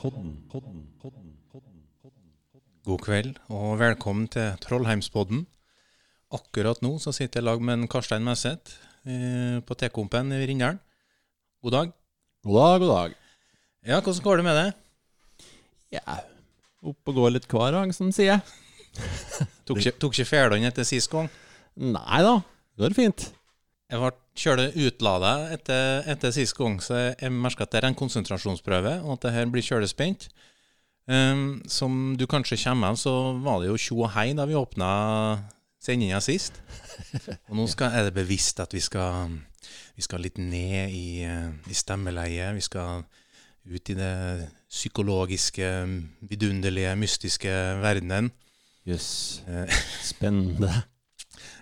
Podden, podden, podden, podden. God kveld og velkommen til Trollheimspodden. Akkurat nå så sitter jeg i lag med en Karstein Messeth eh, på T-kompen i Rindalen. God dag. God dag, god dag. Ja, hvordan går det med deg? Ja, opp og gå litt hver dag, som sier jeg. Tok ikke, tok ikke etter sist gang? Nei da, det går fint. Jeg ble kjørt utlada etter, etter sist gang, så jeg merker at det er en konsentrasjonsprøve, og at det her blir kjølespent. Um, som du kanskje kommer av, så var det jo tjo og hei da vi åpna sendinga sist. Og nå skal, er det bevisst at vi skal, vi skal litt ned i, eh, i stemmeleie. Vi skal ut i det psykologiske, vidunderlige, mystiske verdenen. Jøss, Yes. spennende.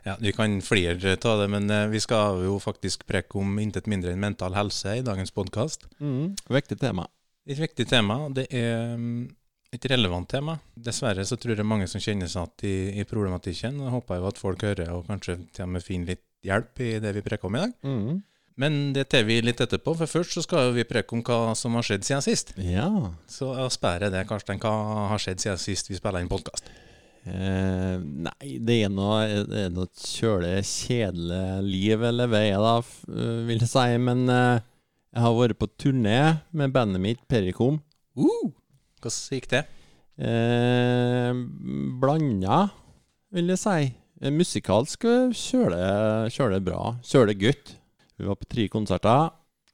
Ja, Vi kan flire av det, men eh, vi skal jo faktisk preke om intet mindre enn mental helse i dagens podkast. Mm, viktig tema. Et viktig tema. Det er mm, et relevant tema. Dessverre så tror jeg mange som kjenner seg igjen i, i problematikken. Jeg håper jo at folk hører og kanskje til og med finner litt hjelp i det vi preker om i dag. Mm. Men det tar vi litt etterpå, for først så skal jo vi preke om hva som har skjedd siden sist. Ja. Så jeg spør det, Karsten. hva har skjedd siden sist vi spiller inn podkast? Eh, nei, det er noe, et kjølig kjedelig liv jeg lever, da, det da vil jeg si. Men eh, jeg har vært på turné med bandet mitt, Perikom. Uh, hvordan gikk det? Eh, blanda, vil jeg si. Eh, Musikalsk eh, kjøler det bra. Kjøler godt. Vi var på tre konserter.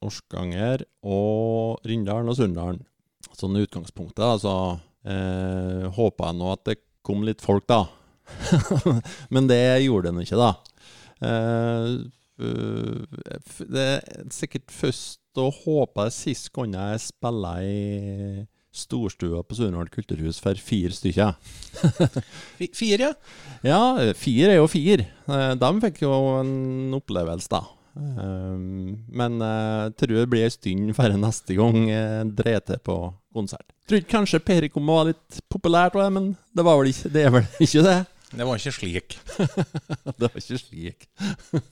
Orskanger og Rindalen og Sunndalen. Sånn utgangspunktet, altså. så eh, håpa jeg nå at det kom litt folk, da. Men det gjorde den ikke, da. Eh, f- det er sikkert først å håpe sist gang jeg spilla i storstua på Sunnhordland kulturhus for fire stykker. Fire, ja. Ja, fire er jo fire. Eh, De fikk jo en opplevelse, da. Eh, Men jeg tror det blir en stund før neste gang jeg dreier til på konsert. Jeg trodde kanskje Perikom var litt populært, men det, var vel ikke, det er vel ikke det? Det var ikke slik. Det var ikke slik.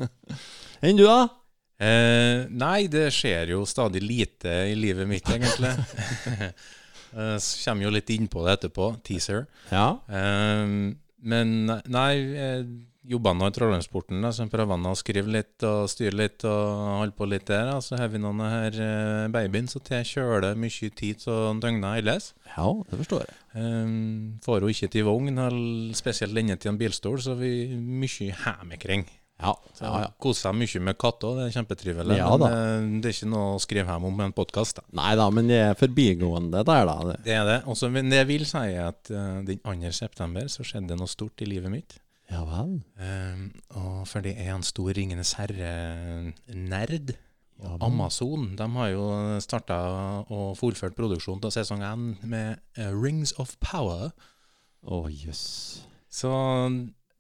Enn du, da? Eh, nei, det skjer jo stadig lite i livet mitt, egentlig. Eh, Så kommer jo litt innpå det etterpå. Teaser. Ja. Eh, men nei, jeg jobber nå i Trollheimsporten, da, så jeg prøver han å skrive litt og styre litt og holde på litt der. da. Så har vi noen her eh, babyen, så til kjøler mye tid så døgnet ellers. ja, det forstår jeg. Um, får hun ikke til vogn, eller spesielt lenge til en bilstol, så vi mye hjemmekring. Ja, Så ja, ja. Koser meg mye med katter, det er kjempetrivelig. Ja men eh, det er ikke noe å skrive hjem om med en podkast. Nei da, men det er forbigående der, da. Det. Det er det. Også, men det jeg vil si, er at uh, den 2. september så skjedde det noe stort i livet mitt. Ja vel. Um, og fordi jeg er en stor Ringenes herre-nerd. Ja. Amazon de har jo starta og fullført produksjonen til sesong 1 med uh, Rings of Power. Å, jøss. Så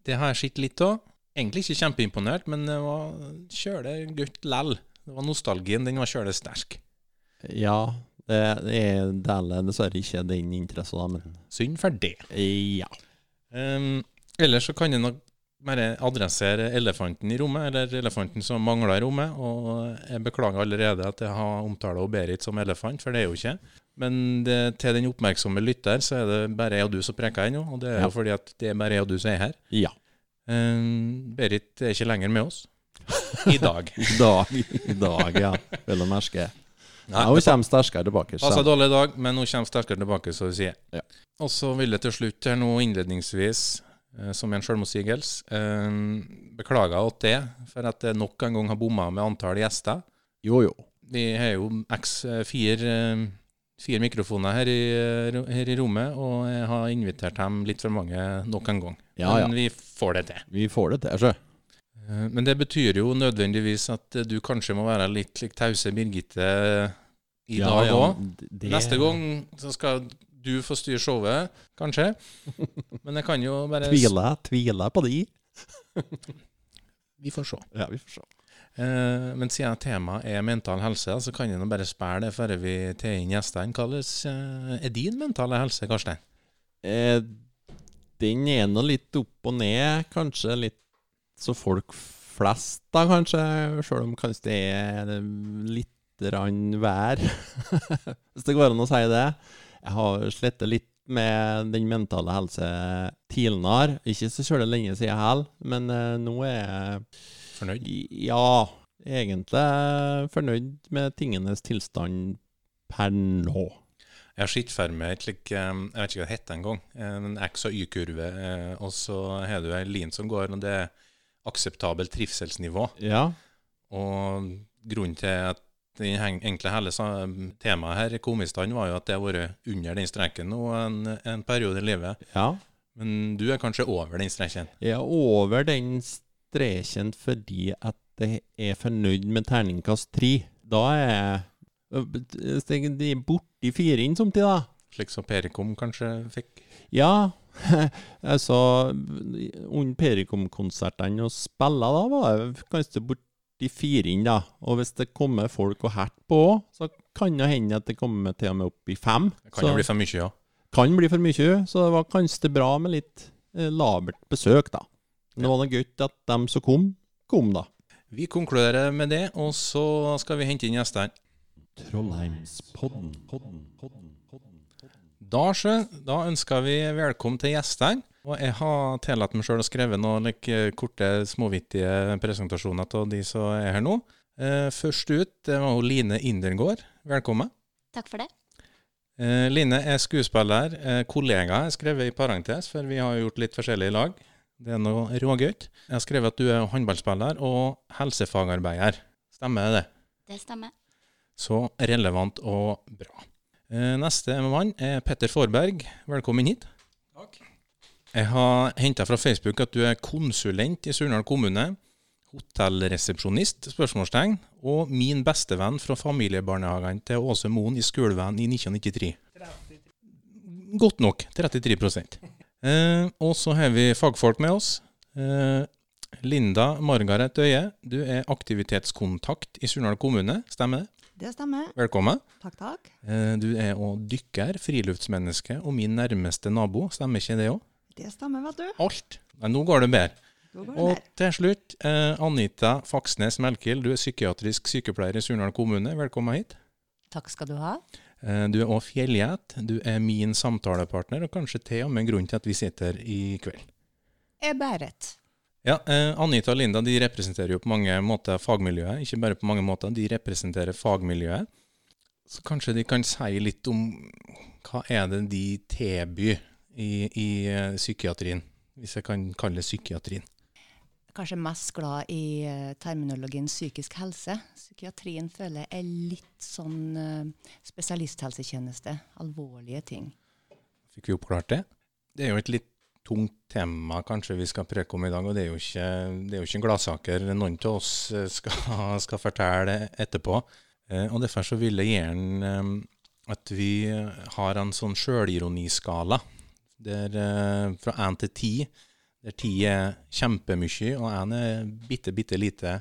det har jeg sett litt av. Egentlig ikke kjempeimponert, men det var kjøle godt lell. Det var nostalgien, den var kjøle sterk. Ja, det, det er deler dessverre ikke den interessen, men Synd for det. ja. Um, ellers så kan nok bare adressere elefanten i rommet, eller elefanten som mangler i rommet. Og jeg beklager allerede at jeg har omtala Berit som elefant, for det er jo ikke. Men det, til den oppmerksomme lytter så er det bare jeg og du som preker ennå. Og det er Ja. jo fordi at det er bare jeg og du som er her. Ja. Um, Berit er ikke lenger med oss. I dag. I dag, i dag ja. Vel å merke. Nei, hun kommer sterkere tilbake. Passet så- dårlig i dag, men hun kommer sterkere tilbake, så å si. Ja. Og så vil jeg til slutt her nå innledningsvis, eh, som en selvmotsigelse, Beklager beklage åt det, for at jeg nok en gang har bomma med antall gjester. Jo, jo. Vi har jo x eh, fire, eh, fire mikrofoner her i, eh, her i rommet, og jeg har invitert dem litt for mange nok en gang. Ja, ja. Men vi får det til. Vi får det til, sjø. Eh, Men det betyr jo nødvendigvis at eh, du kanskje må være litt lik tause Birgitte i Ja, dag òg. det- Neste gang så skal du får styre showet, kanskje. Men jeg kan jo bare Tviler, tviler på de. Vi får se. Ja, vi får se. Eh, men siden temaet er mental helse, så kan jeg nå bare spære det før vi tar inn gjestene. Hvordan eh, er din mentale helse, Karstein? Eh, den er nå litt opp og ned, kanskje litt så folk flest, da, kanskje. Sjøl om kanskje det er litt rann vær. hvis det går an å si det. Jeg har slettet litt med den mentale helse tidligere. Ikke så sjøl lenge siden heller, men eh, nå er jeg Fornøyd? Ja, egentlig fornøyd med tingenes tilstand per nå. Jeg har sett for meg et slik, eh, jeg vet ikke hva det heter engang, en X- og Y-kurve, eh, og så har du ei lin som går, og det er akseptabelt trivselsnivå. Ja, Og grunnen til at den enkle hele temaet her komistene, var jo at det har vært under den streken nå en, en periode i livet. ja. Men du er kanskje over den streken. Jeg er over den streken fordi at jeg er fornøyd med terningkast tre. Da er jeg er borti firen samtidig, da. Slik som Perikom kanskje fikk. Ja, altså Under Perikom-konsertene og spilla, da var jeg kanskje borti firen, da. Og hvis det kommer folk og hert på òg, så kan det hende at det kommer til og med opp i fem. Det kan så, jo bli for mye, ja. kan bli for mye, så det var kanskje bra med litt eh, labert besøk, da. Men det var noe gøy at dem som kom, kom, da. Vi konkluderer med det, og så skal vi hente inn gjestene. Trollheimspodden. Podden, podden, podden. Da, da ønsker vi velkommen til gjestene. Og jeg har tillatt meg sjøl å skrive noen like, korte, småvittige presentasjoner av de som er her nå. Eh, først ut det var hun Line Indergård. Velkommen. Takk for det. Eh, Line er skuespiller, eh, kollega, er skrevet i parentes, for vi har gjort litt forskjellig i lag. Det er noe rågøyt. Jeg har skrevet at du er håndballspiller og helsefagarbeider. Stemmer det? Det stemmer. Så relevant og bra. Eh, Neste mann er Petter Forberg. Velkommen hit. Jeg har henta fra Facebook at du er konsulent i Surnadal kommune. Hotellresepsjonist? spørsmålstegn, Og min bestevenn fra familiebarnehagen til Åse Moen i skoleveien i 1993. Godt nok. 33 eh, Og så har vi fagfolk med oss. Eh, Linda Margaret Øye, du er aktivitetskontakt i Surnadal kommune. Stemmer det? Det stemmer. Velkommen. Takk, takk. Eh, Du er òg dykker, friluftsmenneske og min nærmeste nabo. Stemmer ikke det òg? Det stemmer, vet du. Alt. Nei, nå går det bedre. Og til slutt, eh, Anita Faksnes Melkild. Du er psykiatrisk sykepleier i Surnadal kommune. Velkommen hit. Takk skal du ha. Eh, Du er òg fjellgjet. Du er min samtalepartner, og kanskje til og med grunnen til at vi sitter i kveld. Jeg bæret. Ja, eh, Anita og Linda de representerer jo på mange måter fagmiljøet. Ikke bare på mange måter, de representerer fagmiljøet. Så kanskje de kan si litt om hva er det de tilbyr i, i eh, psykiatrien, hvis jeg kan kalle det psykiatrien. Kanskje mest glad i eh, terminologien psykisk helse. Psykiatrien føler jeg er litt sånn eh, spesialisthelsetjeneste. Alvorlige ting. Fikk vi oppklart det? Det er jo et litt tungt tema kanskje vi skal preke om i dag, og det er jo ikke, det er jo ikke gladsaker noen av oss skal, skal fortelle etterpå. Og derfor så vil jeg gjerne at vi har en sånn sjølironiskala, der eh, fra én til ti, der ti er kjempemye, og én er bitte, bitte lite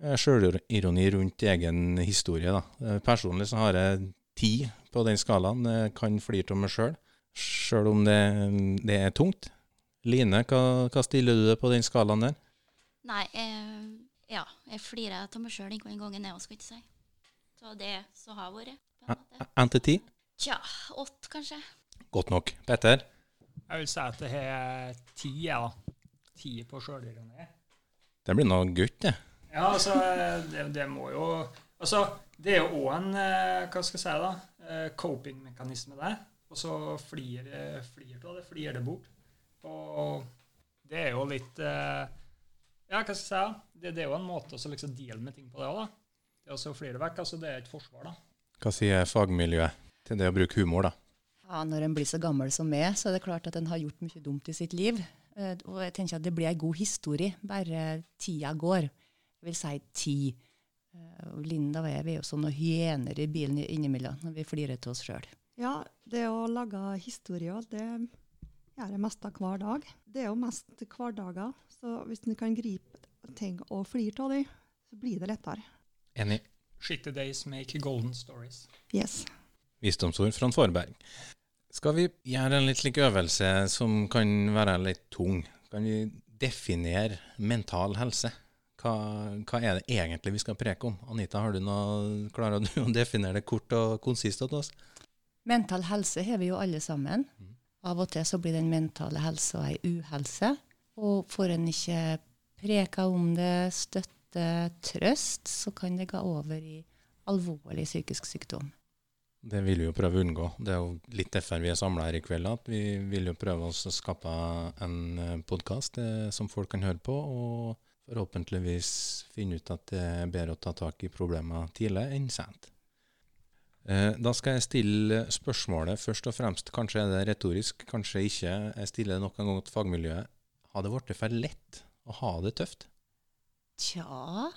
eh, sjølironi rundt egen historie. Da. Eh, Personlig så har jeg ti på den skalaen. Jeg kan flire av meg sjøl, sjøl om det, det er tungt. Line, hva, hva stiller du deg på den skalaen der? Nei, eh, ja, jeg flirer av meg sjøl den gangen, jeg òg, skal ikke si. Så det som har vært. Én til ti? Tja, åtte, kanskje. Godt nok. Petter? Jeg vil si at det er ti, jeg, da. Ti på sjølironi. Det blir noe gutt, det. Ja, altså, det, det må jo Altså, det er jo òg en eh, Hva skal jeg si, da? eh, Coping-mekanisme der. Og så flir flir av det, flir det bort. Og det er jo litt eh, Ja, hva skal jeg si? Det, det er jo en måte å så liksom deale med ting på det òg, da. Det å også flere vekk, altså det er et forsvar, da. Hva sier fagmiljøet til det å bruke humor, da? Ja, når en blir så gammel som meg, så er det klart at en har gjort mye dumt i sitt liv. Eh, Og jeg tenker at det blir ei god historie, bare tida går. Jeg vil si ti. Eh, og Linda og jeg vi er jo sånne hyener i bilen innimellom når vi flirer til oss sjøl. Ja, det å lage historier, det gjør jeg mest av hver dag. Det er jo mest hverdager, så hvis du kan gripe ting og flire av dem, så blir det lettere. Enig. Shitty days make golden stories. Yes. Visdomsord fra Forberg. Skal vi gjøre en litt slik øvelse som kan være litt tung? Kan vi definere mental helse? Hva, hva er det egentlig vi skal preke om? Anita, har du noe, klarer du å definere det kort og konsist til oss? Mental helse har vi jo alle sammen. Mm. Av og til så blir den mentale helsa ei uhelse. Og får en ikke preka om det, støtte, trøst, så kan det gå over i alvorlig psykisk sykdom. Det vil vi jo prøve å unngå. Det er jo litt derfor vi er samla her i kveld. At vi vil jo prøve å skape en podkast som folk kan høre på, og forhåpentligvis finne ut at det er bedre å ta tak i problemer tidlig enn sent. Eh, Da skal jeg stille spørsmålet først og fremst. Kanskje er det retorisk, kanskje ikke. Jeg stiller nok en gang til fagmiljøet. Har det blitt for lett å ha det tøft? Tja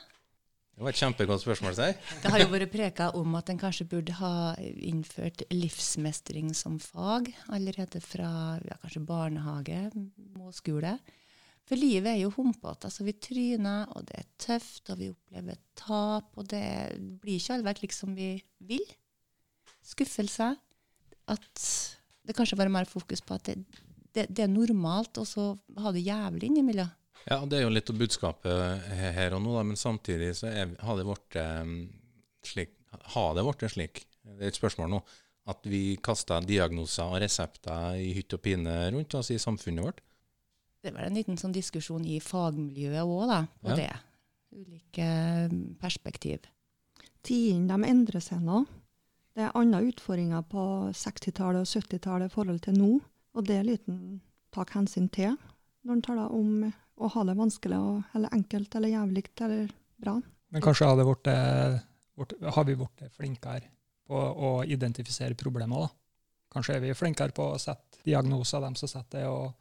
Det var et kjempegodt spørsmål, Si. Det har jo vært preka om at en kanskje burde ha innført livsmestring som fag allerede fra ja, kanskje barnehage og skole. For livet er jo humpete. Altså, vi tryner, og det er tøft, og vi opplever tap. Og det blir ikke alltid slik som vi vil. Skuffelse. At det kanskje var mer fokus på at det, det, det er normalt, og så ha det jævlig innimellom. Ja, det er jo litt av budskapet her og nå, da, men samtidig så er, har det blitt eh, slik Har det blitt slik, det er et spørsmål nå, at vi kaster diagnoser og resepter i hytt og pine rundt oss i samfunnet vårt? Det er vel en liten sånn diskusjon i fagmiljøet òg, da, på Ja. det. Ulike mm, perspektiv. Tidene de endrer seg nå. Det er andre utfordringer på 60-tallet og 70-tallet i forhold til nå. Og det er liten tak hensyn til når en taler om å ha det vanskelig og, eller enkelt eller jævlig eller bra. Men kanskje har, det vært, eh, vært, har vi blitt flinkere på å identifisere problemer. da. Kanskje er vi flinkere på å sette diagnoser, dem som setter det, og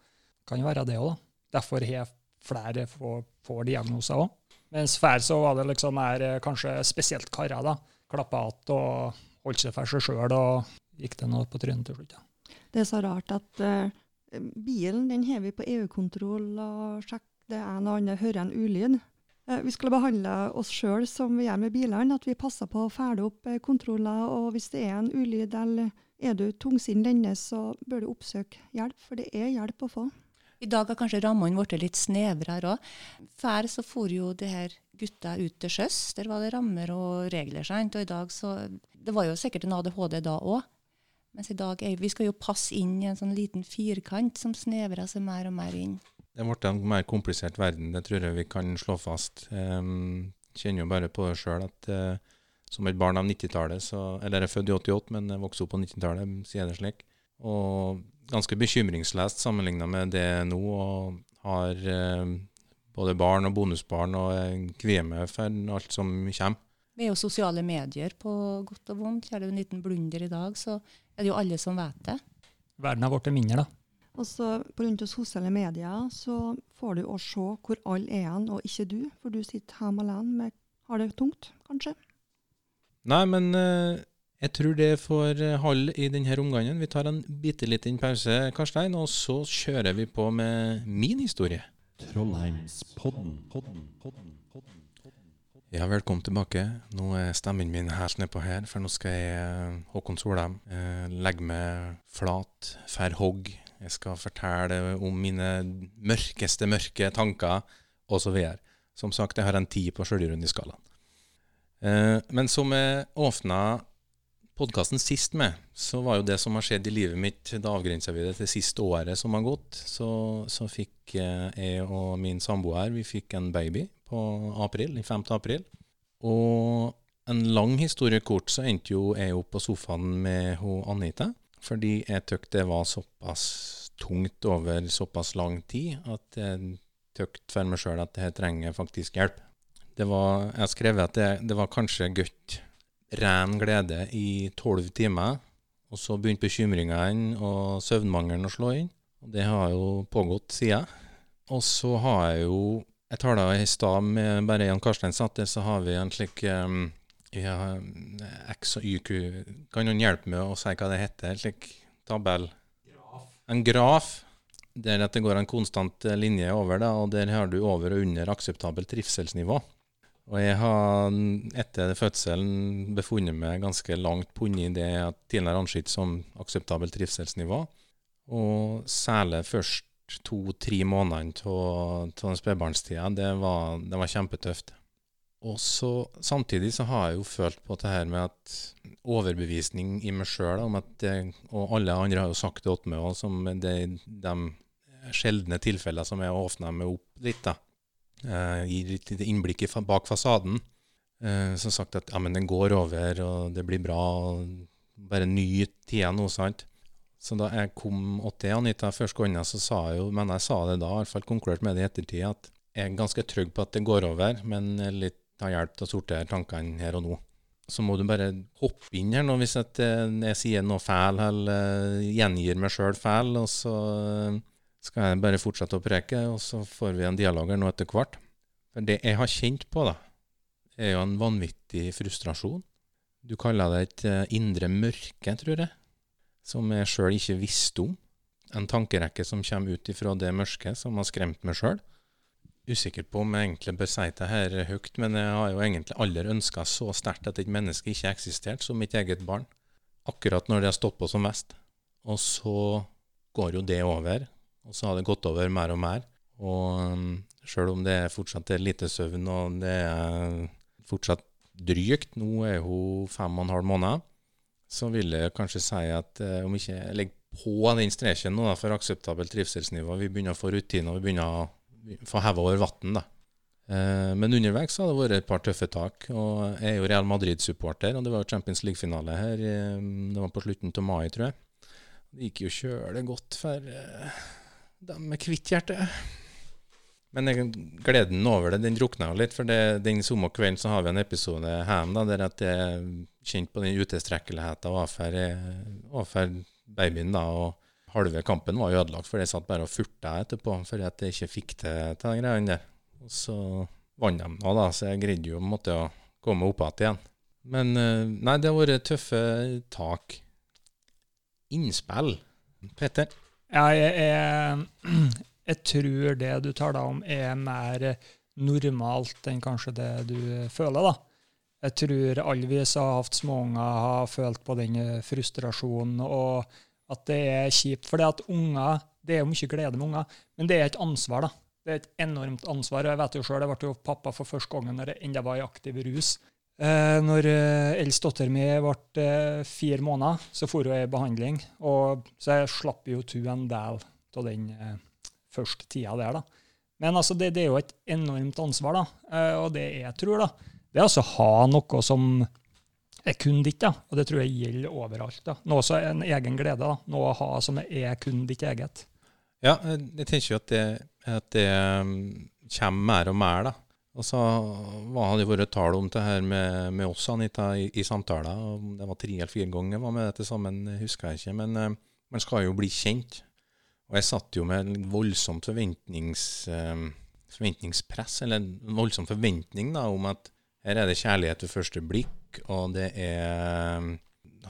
kan jo være det òg. Derfor har flere får, får diagnoser òg. Mens før så var det liksom mer eh, kanskje spesielt karer. da. Klappa att og holdt seg for seg sjøl, og gikk det noe på trynet til slutt. Ja. Det er så rart at eh, bilen den har vi på EU-kontroll og sjekk det ene og andre, hører en ulyd. Eh, vi skulle behandle oss sjøl som vi gjør med bilene, at vi passer på å følge opp eh, kontroller. Og hvis det er en ulyd eller er du tungsinn denne, så bør du oppsøke hjelp, for det er hjelp å få. I dag har kanskje rammene blitt litt snevrere òg. Før så for jo det her gutta ut til sjøs. Der var det rammer og regler. sant? Og i dag så Det var jo sikkert en ADHD da òg. Mens i dag er, vi skal jo passe inn i en sånn liten firkant som snevrer seg mer og mer inn. Det blitt en mer komplisert verden, det tror jeg vi kan slå fast. Um, kjenner jo bare på det sjøl at uh, som et barn av 90-tallet, Eller jeg er født i 88, men jeg vokste opp på 90-tallet, sier jeg det slik. Og ganske bekymringsløst sammenligna med det nå, og har eh, både barn og bonusbarn og kvier meg for alt som kommer. Vi er jo sosiale medier på godt og vondt. Er det jo en liten blunder i dag, så er det jo alle som vet det. Verden har blitt mindre, da. Og så på grunn sosiale medier så får du å se hvor alle er hen, og ikke du. For du sitter hjemme alene med har det tungt, kanskje. Nei, men eh, jeg tror det får eh, holde i denne omgangen. Vi tar en bitte liten pause, Karstein, og så kjører vi på med min historie. Trollheimspodden. Podden, podden, podden. Ja, velkommen tilbake. Nå er stemmen min helt nedpå her, for nå skal jeg, eh, Håkon Solheim, eh, legge meg flat, fær hogg. Jeg skal fortelle om mine mørkeste mørke tanker, osv. Som sagt, jeg har en ti på Sjølironiskalaen. Eh, men som jeg åpna podkasten sist med, så var jo det som har skjedd i livet mitt, da avgrensa vi det til siste året som har gått. Så, så fikk jeg og min samboer vi fikk en baby på april, den 5. april. Og en lang historie kort, så endte jo jeg opp på sofaen med hun Anita. Fordi jeg tykte det var såpass tungt over såpass lang tid at jeg tykte for meg sjøl at her trenger faktisk hjelp. Det var, jeg har skrevet at det, det var kanskje godt ren glede i tolv timer. Og så begynte bekymringene og søvnmangelen å slå inn. Og det har jo pågått siden. Og så har jeg jo Jeg tala i stad med bare Jan Karstein satt der, så har vi en slik um, ja, X og YQ Kan noen hjelpe med å si hva det heter? En slik tabell? En graf. Der at det går en konstant eh, linje over, da, og der har du over og under akseptabelt trivselsnivå. Og jeg har etter fødselen befunnet meg ganske langt punne i det jeg tidligere ansett som akseptabelt trivselsnivå. Og særlig først to-tre månedene av spedbarnstida, det, det var kjempetøft. Og så Samtidig så har jeg jo følt på det her med at overbevisning i meg sjøl om at det, Og alle andre har jo sagt det til meg òg, som det, de sjeldne tilfeller som jeg åpna meg opp litt, da. Eh, gir litt innblikk bak fasaden. Eh, som sagt at ja, men den går over, og det blir bra. og Bare nyt tida nå, sant. Så da jeg kom til Anita første gangen, så sa jeg jo, men jeg sa det da, i hvert fall konkludert med det i ettertid, at jeg er ganske trygg på at det går over, men litt av hjelp til å sortere tankene her og nå. Så må du bare hoppe inn her nå hvis eh, jeg sier noe feil, eller eh, gjengir meg sjøl feil, og så eh, skal jeg bare fortsette å preke, og så får vi en dialog her nå etter hvert. For det jeg har kjent på, da, er jo en vanvittig frustrasjon. Du kaller det et indre mørke, tror jeg, som jeg sjøl ikke visste om. En tankerekke som kommer ut ifra det mørket, som har skremt meg sjøl. Usikker på om jeg egentlig bør si det her høyt, men jeg har jo egentlig aldri ønska så sterkt at et menneske ikke eksisterte som mitt eget barn. Akkurat når det har stått på som mest. Og så går jo det over, og så har det gått over mer og mer. Og um, sjøl om det fortsatt er lite søvn, og det er fortsatt drygt, nå er hun fem og en halv måned, så vil jeg kanskje si at eh, om ikke legger på den streken nå da, for akseptabelt trivselsnivå, vi begynner å få rutiner, vi begynner å få heva over vann, da. Eh, men underveis har det vært et par tøffe tak. og Jeg er jo Real Madrid-supporter, og det var Champions League-finale her. eh, Det var på slutten av mai, tror jeg. Det gikk jo kjølig godt for eh, dem med hvitt hjerte. Men jeg, gleden over det, den drukna jo litt. For det, den samme kvelden så har vi en episode hjemme der at jeg kjente på den utestrekkeligheten overfor eh, babyen. da, og Halve kampen var ødelagt, for jeg satt bare og furta etterpå fordi at jeg ikke fikk til til de greiene der. Og så vant de nå, da, så jeg greide jo måtte å komme opp igjen. Men eh, nei, det har vært tøffe tak. Innspill. Petter? Ja, jeg, jeg, jeg tror det du taler om, er mer normalt enn kanskje det du føler, da. Jeg tror alle vi som har hatt småunger, har følt på den frustrasjonen, og at det er kjipt. For det at unger Det er jo mye glede med unger, men det er et ansvar, da. Det er et enormt ansvar. og Jeg vet jo sjøl, jeg ble jo pappa for første gangen når jeg enda var i aktiv rus. Eh, når eh, eldst mi ble eh, fire måneder, så for hun i behandling. Og, så jeg slapp jo to en del av den eh, første tida der. da. Men altså, det, det er jo et enormt ansvar, da. Eh, og det jeg tror, da, det er altså å ha noe som er kun ditt, da. Og det tror jeg gjelder overalt. da. Noe som er en egen glede. da. Noe å ha som er kun ditt eget. Ja, jeg tenker jo at det, at det um, kommer mer og mer, da. Og så hadde det vært tale om det her med, med oss, Anita, i, i samtaler. Det var tre eller fire ganger jeg var med dette sammen, husker jeg ikke. Men uh, man skal jo bli kjent. Og jeg satt jo med en voldsomt forventnings, uh, forventningspress, eller en voldsom forventning da, om at her er det kjærlighet ved første blikk, og det er um,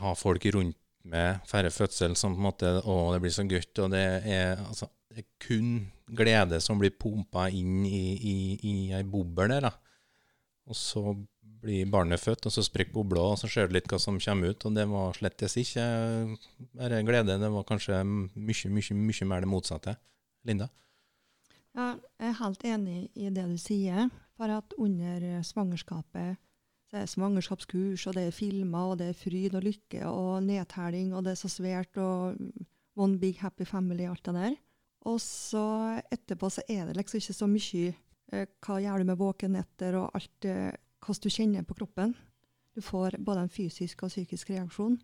ha folk rundt med færre fødsel som på en måte Å, det blir så godt. Og det er, altså, det er kun glede som blir pumpa inn i, i, i ei boble der. da. Og så blir barnet født, og så sprekker bobla, og så ser du litt hva som kommer ut. Og det var slettes ikke bare glede, det var kanskje mye, mye, mye mer det motsatte. Linda? Ja, jeg er helt enig i det du sier. For at under svangerskapet så er det svangerskapskurs, og det er filmer, og det er fryd og lykke og nedtelling, og det er så svært, og one big happy family, alt det der. Og så etterpå så er det liksom ikke så mye eh, hva gjør du med våkenetter og alt eh, hvordan du kjenner på kroppen. Du får både en fysisk og psykisk reaksjon.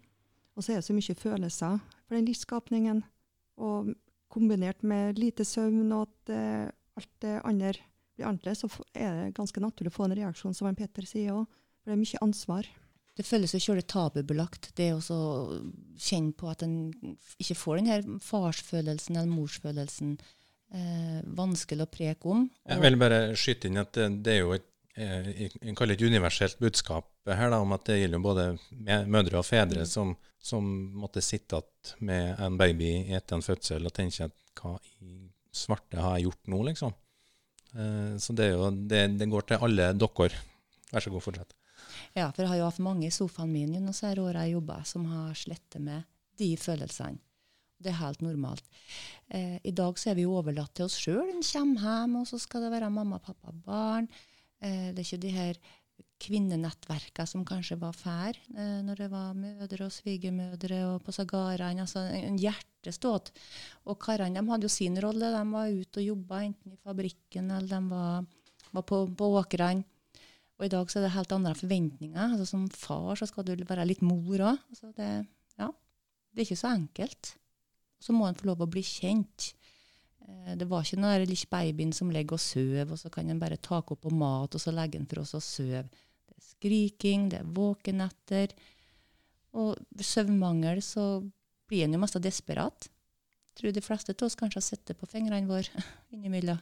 Og så er det så mye følelser for den livsskapningen. Og kombinert med lite søvn og at eh, alt det andre blir annerledes, så er det ganske naturlig å få en reaksjon, som Petter sier òg. For det er mye ansvar. Det føles jo kjølig tabubelagt, det å kjenne på at en ikke får den her farsfølelsen eller morsfølelsen. Eh, vanskelig å preke om. Jeg vil bare skyte inn at det, det er jo et eh, jeg kaller et universelt budskap her, da, om at det gjelder både mødre og fedre som, som måtte sitte igjen med en baby etter en fødsel og tenke at hva i svarte har jeg gjort nå, liksom. Eh, så det, jo, det, det går til alle dere. Vær så god, fortsett. Ja, for jeg har jo hatt mange i sofaen min gjennom disse åra jeg jobba, som har slettet med de følelsene. Det er helt normalt. Eh, I dag så er vi jo overlatt til oss sjøl. En kommer hjem, og så skal det være mamma, pappa, barn. Eh, det er ikke de her kvinnenettverka som kanskje var fær, eh, når det var mødre og svigermødre og på sagaraene. Altså en hjerteståt. Og karene de hadde jo sin rolle. De var ute og jobba, enten i fabrikken eller de var, var på, på åkrene. Og i dag så er det helt andre forventninger. Altså Som far så skal du være litt mor òg. Altså det, ja, det er ikke så enkelt. Så må en få lov å bli kjent. Eh, Det var ikke den lille babyen som ligger og sover, og så kan en bare ta opp på mat, og så legge den for oss og sove. Det er skriking, det er våkenetter. Og søvnmangel så blir en jo mest desperat. Jeg Tror de fleste av oss kanskje har sett det på fingrene våre innimellom.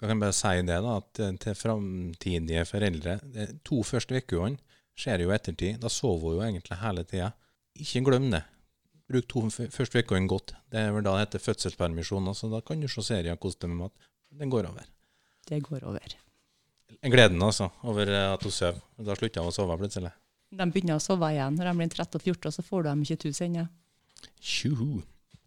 Jeg kan bare si det da, at eh, til framtidige foreldre De to første ukene skjer jo ettertid. Da sover hun jo egentlig hele tida. Ikke glem det. Bruk to første ukene godt. Det er vel da det heter fødselspermisjon. Så da kan du se serier kose deg med mat. Den går over. Det går over. Gleden altså, over eh, at hun sover. Da slutter hun å sove plutselig. De begynner å sove igjen når de blir 13 og 14, så får du dem ikke til ennå. Tjoho.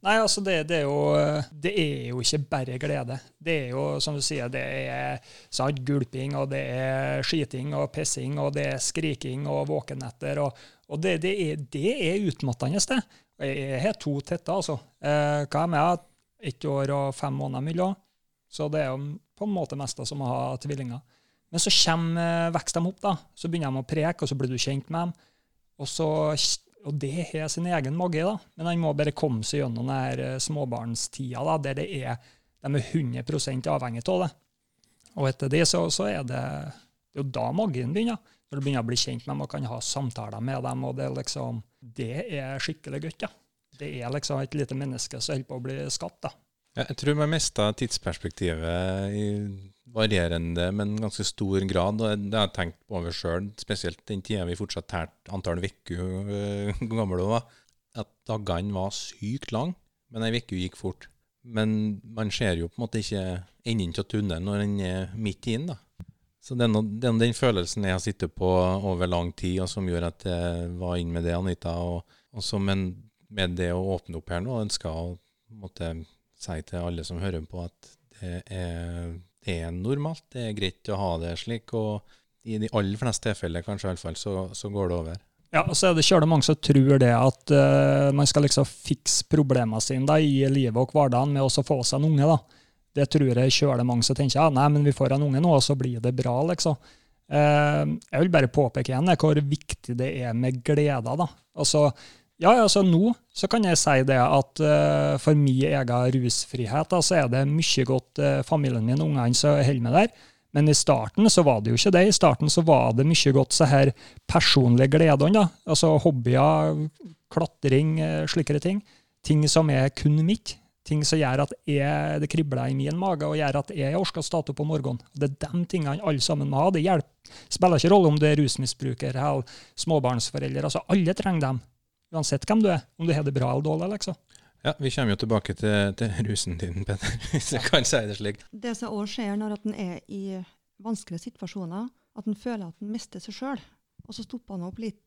Nei, altså det, det, er jo, det er jo ikke bare glede. Det er jo, som du sier, det er sant, gulping, og det er skiting og pissing, og det er skriking og våkenetter. Og, og det, det, er, det er utmattende, det. Jeg har to tetter, altså. Eh, hva er med? Ett år og fem måneder mellom. Så det er jo på en måte mest som å ha tvillinger. Men så kommer, vokser de opp, da. Så begynner de å preke, og så blir du kjent med dem. Og, så, og det har sin egen magi, da. Men han må bare komme seg gjennom den eh, småbarnstida, da, der det er, de er 100% avhengig av det. Og etter det så, så er det det er jo da magien begynner. Når du begynner å bli kjent med dem og kan ha samtaler med dem. og Det er liksom, det er skikkelig godt. ja. Det er liksom et lite menneske som holder på å bli skapt. da. Ja, Jeg tror man mista tidsperspektivet i varierende, men ganske stor grad. og Det har jeg tenkt på over sjøl, spesielt den tida vi fortsatt tært antall uker gamle. gammel hun var. At dagene var sykt lange, men ei uke gikk fort. Men man ser jo på en måte ikke enden av tunnelen når den er midt inn. da. Så den, nå den følelsen jeg har sittet på over lang tid, og som gjør at jeg var inn med det, Anita. Og, og men med det å åpne opp her nå, ønsker å måtte si til alle som hører på, at det er, det er normalt. Det er greit å ha det slik. Og i de aller fleste tilfeller, kanskje i alle fall, så, så går det over. Ja, og så er det kjølig mange som tror det at uh, man skal liksom fikse problemene sine da, i livet og hverdagen med å få seg en unge. da. Det tror jeg kjøler mange som tenker ja, nei, men vi får en unge nå, og så blir det bra, liksom. Eh, jeg vil bare påpeke igjen eh, hvor viktig det er med gleder. da. Altså, ja, altså Nå så kan jeg si det at eh, for min egen rusfrihet da, så er det mye godt familien min og ungene som holder med der. Men i starten så var det jo ikke det. I starten så var det mye godt så her personlige gledene. da. Altså hobbyer, klatring, slikere ting. Ting som er kun mitt. Ting som gjør at jeg, det kribler i min mage, og gjør at jeg orker å stå opp om morgenen. Det er de tingene alle sammen må ha. Det hjelper. spiller ikke rolle om du er rusmisbruker eller småbarnsforelder. altså Alle trenger dem. Uansett hvem du er. Om du har det bra eller dårlig. liksom. Ja, Vi kommer jo tilbake til, til rusen din, Petter, hvis jeg kan si det slik. Det som òg skjer når at en er i vanskelige situasjoner, at en føler at en mister seg sjøl. Og så stopper han opp litt.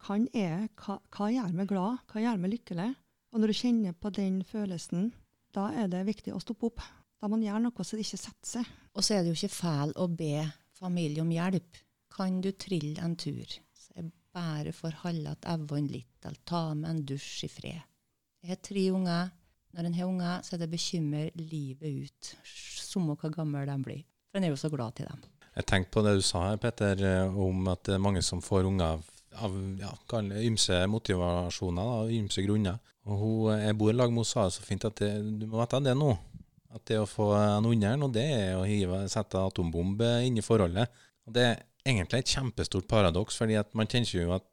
Kan jeg? Hva, hva gjør meg glad? Hva gjør meg lykkelig? Og når du kjenner på den følelsen, da er det viktig å stoppe opp. Da må man gjøre noe så det ikke setter seg. Og så er det jo ikke feil å be familie om hjelp. Kan du trille en tur, så jeg bare får holde at evnen litt, eller ta med en dusj i fred. Jeg har tre unger. Når en har unger, så er det bekymrer livet ut. Samme hvor gammel de blir. For en er jo så glad til dem. Jeg tenkte på det du sa her, Petter, eh, om at det er mange som får unger av, ja, ymse motivasjoner, og ymse grunner. Og hun, jeg bor i lag med henne, sa så fint at det, du må vite det nå. At det å få en under nå, det er å hive, sette atombombe inn i forholdet. Og det er egentlig et kjempestort paradoks, fordi at man tenker jo at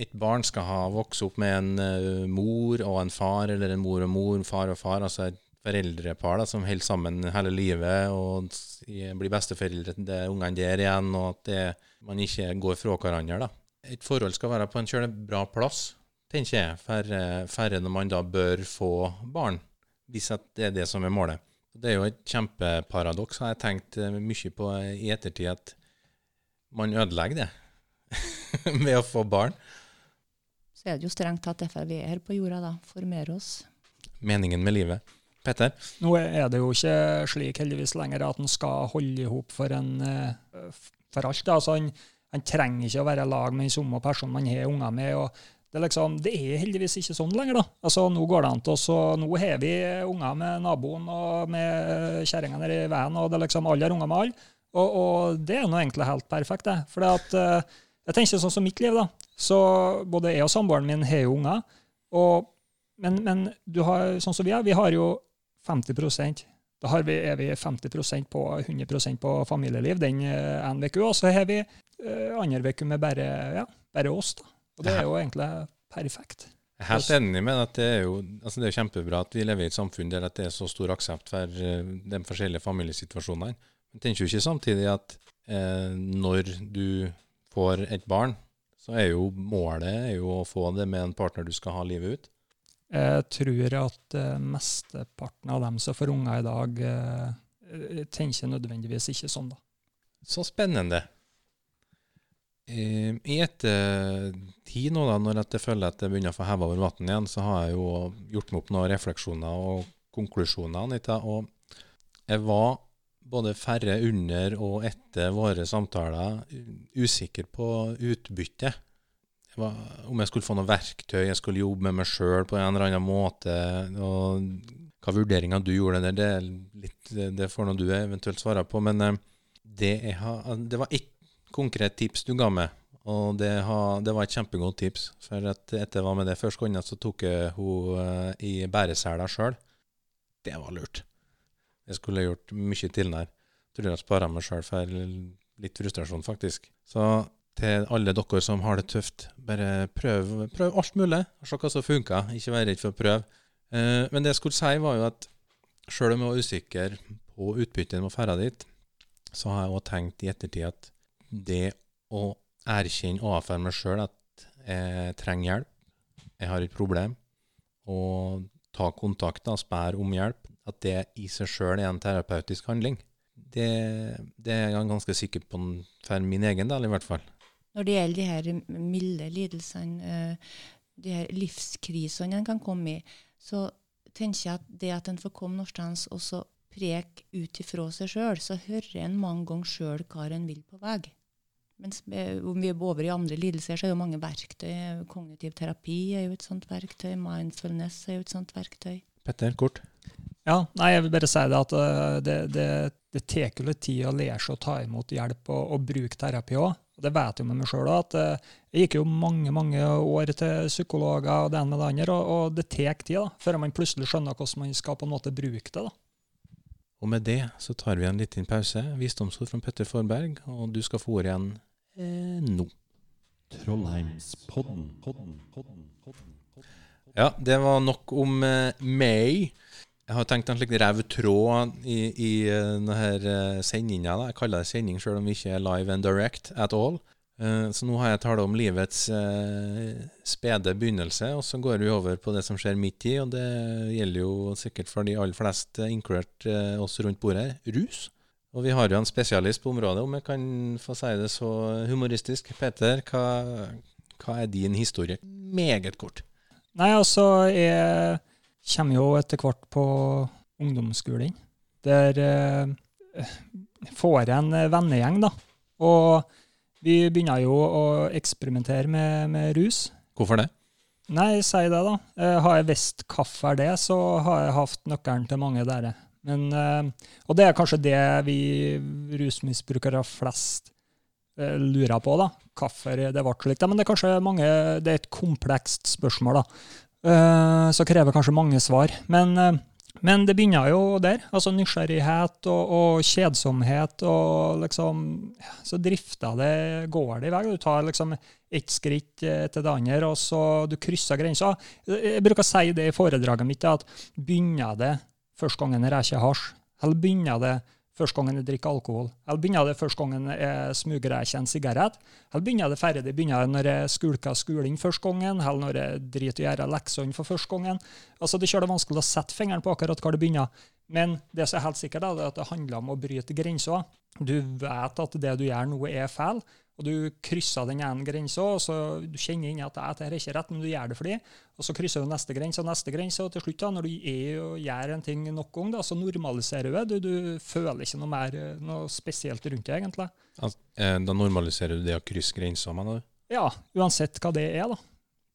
et barn skal ha vokse opp med en uh, mor og en far, eller en mor og mor, far og far, altså et foreldrepar da, som holder sammen hele livet og blir besteforeldre til de ungene der igjen, og at det, man ikke går fra hverandre. da. Et forhold skal være på en kjøle bra plass, tenker jeg, færre, færre når man da bør få barn, hvis at det er det som er målet. Det er jo et kjempeparadoks, har jeg tenkt eh, mye på i ettertid, at man ødelegger det med å få barn. Så er det jo strengt tatt derfor vi er her på jorda, da. Formere oss. Meningen med livet. Petter? Nå er det jo ikke slik heldigvis lenger at en skal holde i hop for en eh, for alt. Altså, han, en, trenger ikke å være i lag med den samme personen man har unger med. og det er, liksom, det er heldigvis ikke sånn lenger. da. Altså, Nå går det an til og nå har vi unger med naboen og med kjerringa nedi veien, og det er liksom alle har unger med alle. Og, og, det er nå egentlig helt perfekt. det. For uh, jeg tenker sånn som mitt liv, da. Så både jeg og samboeren min har jo unger. Og, men, men har, sånn som vi er, vi har jo 50% Da har vi, er vi 50% på 100% på familieliv den ene en uke, og så har vi uh, andre uke med bare, ja, bare oss. da. Og det er jo egentlig perfekt. Jeg er helt enig med at det er jo altså det er kjempebra at vi lever i et samfunn der det er så stor aksept for uh, de forskjellige familiesituasjonene. Men tenker jo ikke samtidig at eh, når du får et barn, så er jo målet er jo å få det med en partner du skal ha livet ut. Jeg tror at eh, mesteparten av dem som får unger i dag, eh, tenker nødvendigvis ikke sånn, da. Så spennende. I, i ettertid nå, da, når jeg føler at jeg begynner å få heva over vann igjen, så har jeg jo gjort meg opp noen refleksjoner og konklusjoner. Anita, og jeg var både færre under og etter våre samtaler usikker på utbyttet. Om jeg skulle få noe verktøy, jeg skulle jobbe med meg sjøl på en eller annen måte. og Hva vurderinger du gjorde der, det, litt, det får nå du eventuelt svare på. Men eh, det, har, det var ett konkret tips du ga meg, og det, har, det var et kjempegodt tips. For etter jeg var med det første gangen, så tok jeg henne i bæresela sjøl. Det var lurt. Jeg skulle gjort mye til der. Tror jeg spara meg sjøl for litt frustrasjon, faktisk. Så til alle dere som har det tøft, bare prøv, prøv alt mulig. Se hva som funker. Ikke vær redd for å prøve. Eh, men det jeg skulle si, var jo at sjøl om jeg var usikker på utbyttet med ferda dit, så har jeg òg tenkt i ettertid at det å erkjenne overfor meg sjøl at jeg trenger hjelp, jeg har et problem, og ta kontakt og spørre om hjelp, at det i seg sjøl er en terapeutisk handling. Det, det, er jeg ganske sikker på for min egen del, i hvert fall. Når det gjelder de her milde lidelsene, eh, de her livskrisene en kan komme i, så tenker jeg at det at en får komme noensteds og så preke ut ifra seg sjøl, så hører en mange ganger sjøl hva en vil på vei. Mens om vi er over i andre lidelser, så er det jo mange verktøy. Kognitiv terapi er jo et sånt verktøy. Mindfulness er jo et sånt verktøy. Petter, kort? Ja, nei, jeg vil bare si det at uh, det, det, det tar jo litt tid å lære seg å ta imot hjelp og, og bruke terapi òg. Det vet jeg med meg sjøl òg, uh, jeg gikk jo mange mange år til psykologer og det ene med det andre, og, og det tar tid da, før man plutselig skjønner hvordan man skal på en måte bruke det. da. Og med det så tar vi en liten pause. Visdomsord fra Petter Forberg, og du skal få ordet igjen eh, nå. Trollheimspodden. Podden, podden, podden, podden. Ja, det var nok om eh, meg. Jeg har tenkt en slik rev tråd i, i uh, denne sendinga. Jeg kaller det sending, selv om vi ikke er live and direct at all. Uh, så nå har jeg talt om livets uh, spede begynnelse, og så går vi over på det som skjer midt i. Og det gjelder jo sikkert for de aller fleste, inkludert oss rundt bordet, rus. Og vi har jo en spesialist på området, om jeg kan få si det så humoristisk. Peter, hva, hva er din historie? Meget kort. Nei, altså, jeg kommer jo etter hvert på ungdomsskolen. Der eh, får jeg en vennegjeng, da. Og vi begynner jo å eksperimentere med, med rus. Hvorfor det? Nei, si det, da. Eh, har jeg visst er det, så har jeg hatt nøkkelen til mange der. Men, eh, og det er kanskje det vi rusmisbrukere flest eh, lurer på, da. Hvorfor det ble slik. Men det er kanskje mange, det er et komplekst spørsmål, da. Uh, så krever kanskje mange svar. Men, men, det begynner jo der. altså Nysgjerrighet og, og kjedsomhet. og liksom, Så drifter det, går det i vei. Du tar liksom ett skritt etter det andre, og så du krysser grensa. Jeg bruker å si det i foredraget mitt, at begynner det første gangen jeg røyker hasj, eller begynner det første gangen jeg drikker alkohol? Eller begynner det første gangen jeg smuger jeg en sigarett? Eller begynner det ferdig? Begynner det når jeg skulker skolen første gangen? Eller når jeg driter i å gjøre leksene for første gangen? Altså, Det er vanskelig å sette fingeren på akkurat hvor det begynner. Men det som er helt sikkert, er at det handler om å bryte grenser. Du vet at det du gjør nå, er feil, og du krysser den ene grensa, og så du kjenner inn at det er ikke rett, men du gjør det fordi, og så krysser du neste grense og neste grense, og til slutt, da, når du er og gjør en ting nok gang, da, så normaliserer du det. Du, du føler ikke noe mer noe spesielt rundt det, egentlig. Eh, Da normaliserer du det å krysse grensa, mener du? Ja, uansett hva det er, da.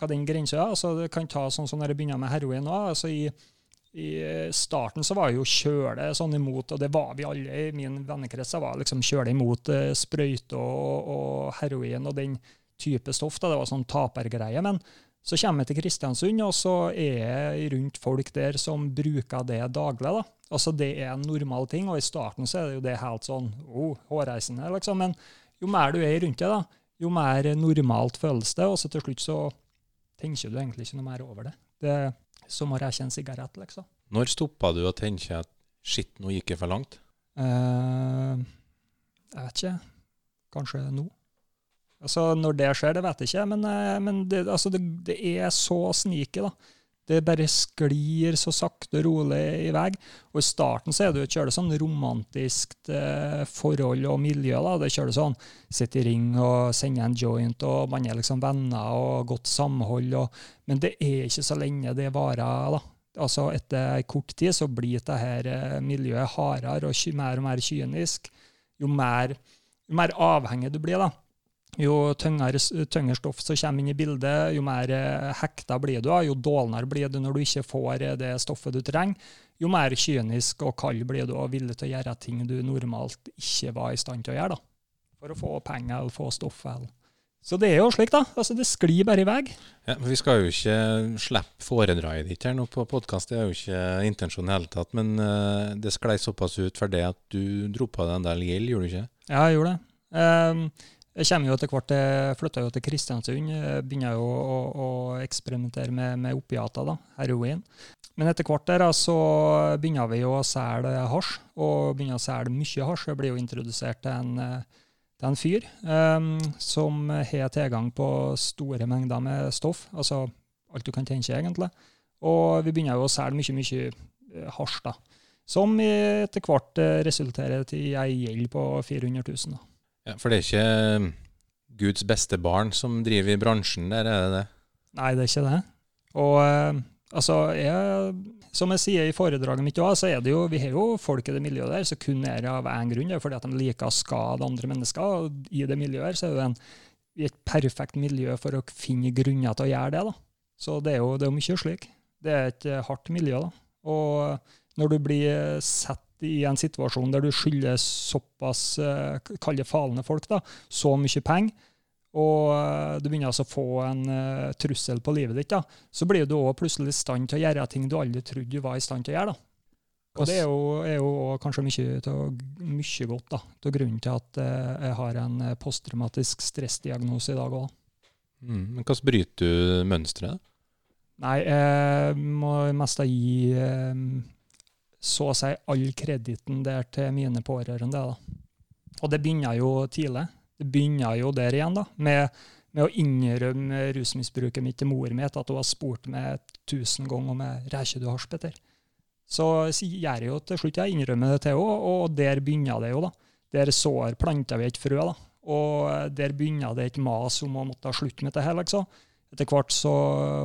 Hva den grensa er. Altså, det kan ta sånn som når jeg begynner med heroin òg. Altså, i, I starten så var jeg jo kjøle sånn imot, og det var vi alle i min vennekrets, jeg var liksom kjøle imot eh, sprøyter og, og heroin og den type stoff. da, Det var sånn tapergreie. Men så kommer jeg til Kristiansund, og så er jeg rundt folk der som bruker det daglig. da. Altså Det er en normal ting, og i starten så er det jo det helt sånn oh, hårreisende, liksom. Men jo mer du er rundt det, da, jo mer normalt føles det, og så til slutt så tenker du egentlig ikke noe mer over det. Det er må jeg kjenne en sigarett, liksom. Når stoppa du å tenke at shit, nå gikk jeg for langt? Uh, jeg vet ikke. Kanskje nå. Altså, Når det skjer, det vet jeg ikke, men, eh, men det, altså, det, det er så snike, da. Det bare sklir så sakte og rolig i vei. Og i starten så er det jo et sånn romantisk eh, forhold og miljø. da. Det kjører sånn sitte i ring og sende en joint, og man er liksom venner og godt samhold. Og, men det er ikke så lenge det varer. da. Altså Etter kort tid så blir det her eh, miljøet hardere og mer og mer kynisk. Jo mer, jo mer avhengig du blir, da. Jo tyngre, tyngre stoff som kommer inn i bildet, jo mer eh, hekta blir du. Jo dårligere blir du når du ikke får eh, det stoffet du trenger. Jo mer kynisk og kald blir du og villig til å gjøre ting du normalt ikke var i stand til å gjøre. da. For å få penger eller få stoff. Eller. Så det er jo slik, da. Altså, Det sklir bare i vei. Ja, Vi skal jo ikke slippe foredraget ditt her nå på podkast, det er jo ikke intensjonen i det hele tatt. Men uh, det sklei såpass ut for det at du dro på deg en del gjeld, gjorde du ikke? Ja, jeg gjorde det. Ehm, jeg kommer jo etter hvert, til, flytta til Kristiansund. Begynner jo å, å eksperimentere med, med opiater, da, heroin. Men etter hvert der så begynner vi jo å selge hasj, og begynner å selge mye hasj. Jeg blir jo introdusert til en, eh, til en fyr um, som har tilgang på store mengder med stoff, altså alt du kan tenke egentlig. Og vi begynner jo å selge mye, mye eh, hasj, da. Som etter hvert eh, resulterer til ei gjeld på 400 000. Da. Ja, For det er ikke Guds beste barn som driver i bransjen der, er det det? Nei, det er ikke det. Og eh, altså, jeg, som jeg sier i foredraget mitt òg, så er det jo, vi har jo folk i det miljøet der som kun er av én grunn, det er fordi at de liker å skade andre mennesker. Og i det miljøet her så er det en, et perfekt miljø for å finne grunner til å gjøre det. da. Så det er jo det er jo mye slik. Det er et eh, hardt miljø. da. Og når du blir eh, satt i en situasjon der du skylder såpass eh, kall det falne folk da, så mye penger, og eh, du begynner altså å få en uh, trussel på livet ditt, da, så blir du også plutselig i stand til å gjøre ting du aldri trodde du var i stand til å gjøre. da. Og det er jo, er jo kanskje mye, til, mye godt da, til grunnen til at jeg har en posttraumatisk stressdiagnose i dag òg. Mm. Men hvordan bryter du mønsteret? Nei, jeg må mest gi så å si all kreditten der til mine pårørende. da. Og det begynner jo tidlig. Det begynner jo der igjen, da, med, med å innrømme rusmisbruket mitt til mor mi at hun har spurt meg tusen ganger om jeg reker du hasj, Petter. Så gjør jeg jo til slutt, jeg innrømmer det til henne, og der begynner det jo. da. Der sår planter vi et frø, da. Og der begynner det et mas om å måtte slutte med det her, liksom. Etter hvert så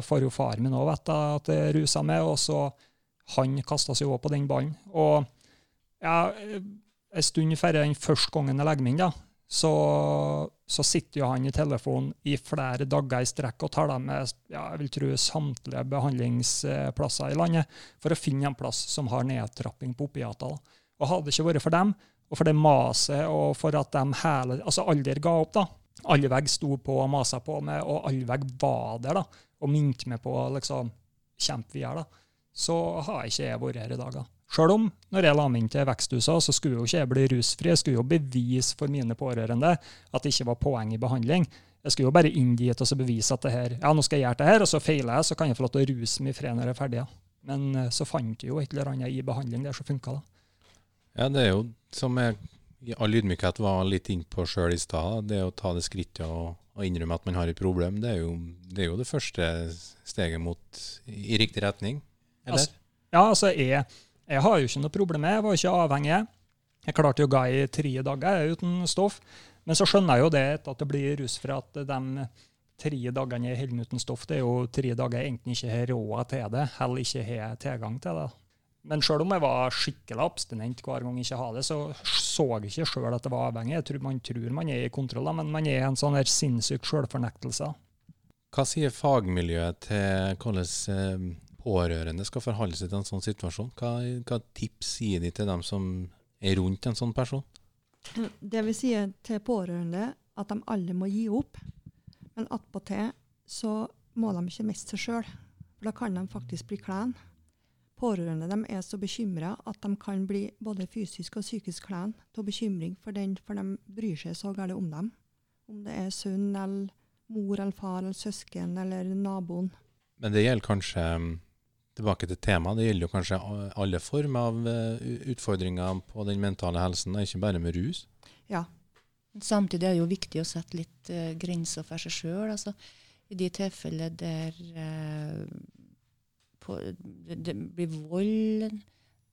får jo far min òg vite at jeg ruser meg, og så han kasta seg òg på den ballen. Og ja, en stund før den første gangen jeg legger meg inn, så, så sitter jo han i telefonen i flere dager i strekk og taler med ja, jeg vil tro samtlige behandlingsplasser i landet for å finne en plass som har nedtrapping på opiater. Og hadde det ikke vært for dem, og for det maset, og for at de hele Altså aldri ga opp, da. Allvegg sto på og masa på meg, og Allvegg var der da, og minte meg på liksom, kjempe videre. da. Så har ikke jeg vært her i dag. da. Sjøl om, når jeg la meg inn til veksthuset, så skulle jo ikke jeg bli rusfri. Jeg skulle jo bevise for mine pårørende at det ikke var poeng i behandling. Jeg skulle jo bare inn dit og bevise at det her, ja, nå skal jeg gjøre det her, og så feiler jeg, så kan jeg få lov til å ruse meg i fred når jeg er ferdig. Men eh, så fant jeg jo et eller annet i behandling der som funka. da. Ja, det er jo som jeg i all ydmykhet var litt innpå sjøl i stad, det å ta det skrittet og, og innrømme at man har et problem, det er jo det, er jo det første steget mot i riktig retning. Altså, ja, altså, jeg, jeg har jo ikke noe problem med Jeg var ikke avhengig. Jeg klarte jo å gå i tre dager uten stoff. Men så skjønner jeg jo det etter at det blir rus for at de tre dagene jeg holder uten stoff, det er jo tre dager jeg enten ikke har råd til det, eller ikke har tilgang til det. Men sjøl om jeg var skikkelig abstinent hver gang jeg ikke har det, så så jeg ikke sjøl at det var avhengig. Jeg tror, man tror man er i kontroll, men man er i en sånn her sinnssyk sjølfornektelse. Hva sier fagmiljøet til hvordan eh, pårørende skal forholde seg til en sånn situasjon? Hva, hva tips gir de til dem som er rundt en sånn person? Det vi sier til pårørende, at de alle må gi opp. Men attpåtil så må de ikke miste seg sjøl, for da kan de faktisk bli klen. Pårørende de er så bekymra at de kan bli både fysisk og psykisk klen av bekymring for den, for de bryr seg så galt om dem. Om det er sønn eller mor eller far eller søsken eller naboen. Men det gjelder kanskje Tilbake til temaet. Det gjelder jo kanskje alle former av eh, utfordringer på den mentale helsen, ikke bare med rus. Ja. Samtidig er det jo viktig å sette litt uh, grenser for seg sjøl. Altså, I de tilfeller der uh, på, det, det blir vold,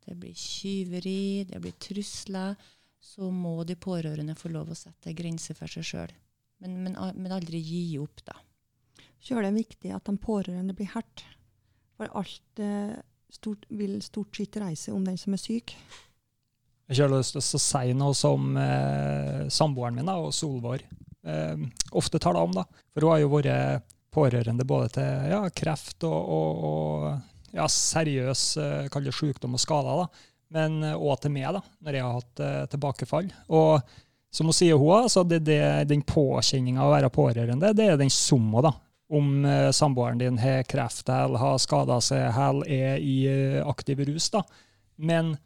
det blir tyveri, det blir trusler, så må de pårørende få lov å sette grenser for seg sjøl. Men, men, men aldri gi opp, da. Sjøl er det viktig at de pårørende blir hørt. For alt eh, stort, vil stort sett reise om den som er syk. Jeg har lyst til å si noe som eh, samboeren min og Solvår eh, ofte taler om. da. For hun har jo vært pårørende både til ja, kreft og, og, og ja, seriøs eh, sykdom og skader. da. Men òg til meg, da, når jeg har hatt eh, tilbakefall. Og som hun sier, hun, altså, det, det, den påkjenninga å være pårørende, det er den summa. Om eh, samboeren din har kreft eller har skada seg eller er i eh, aktiv rus. da. Men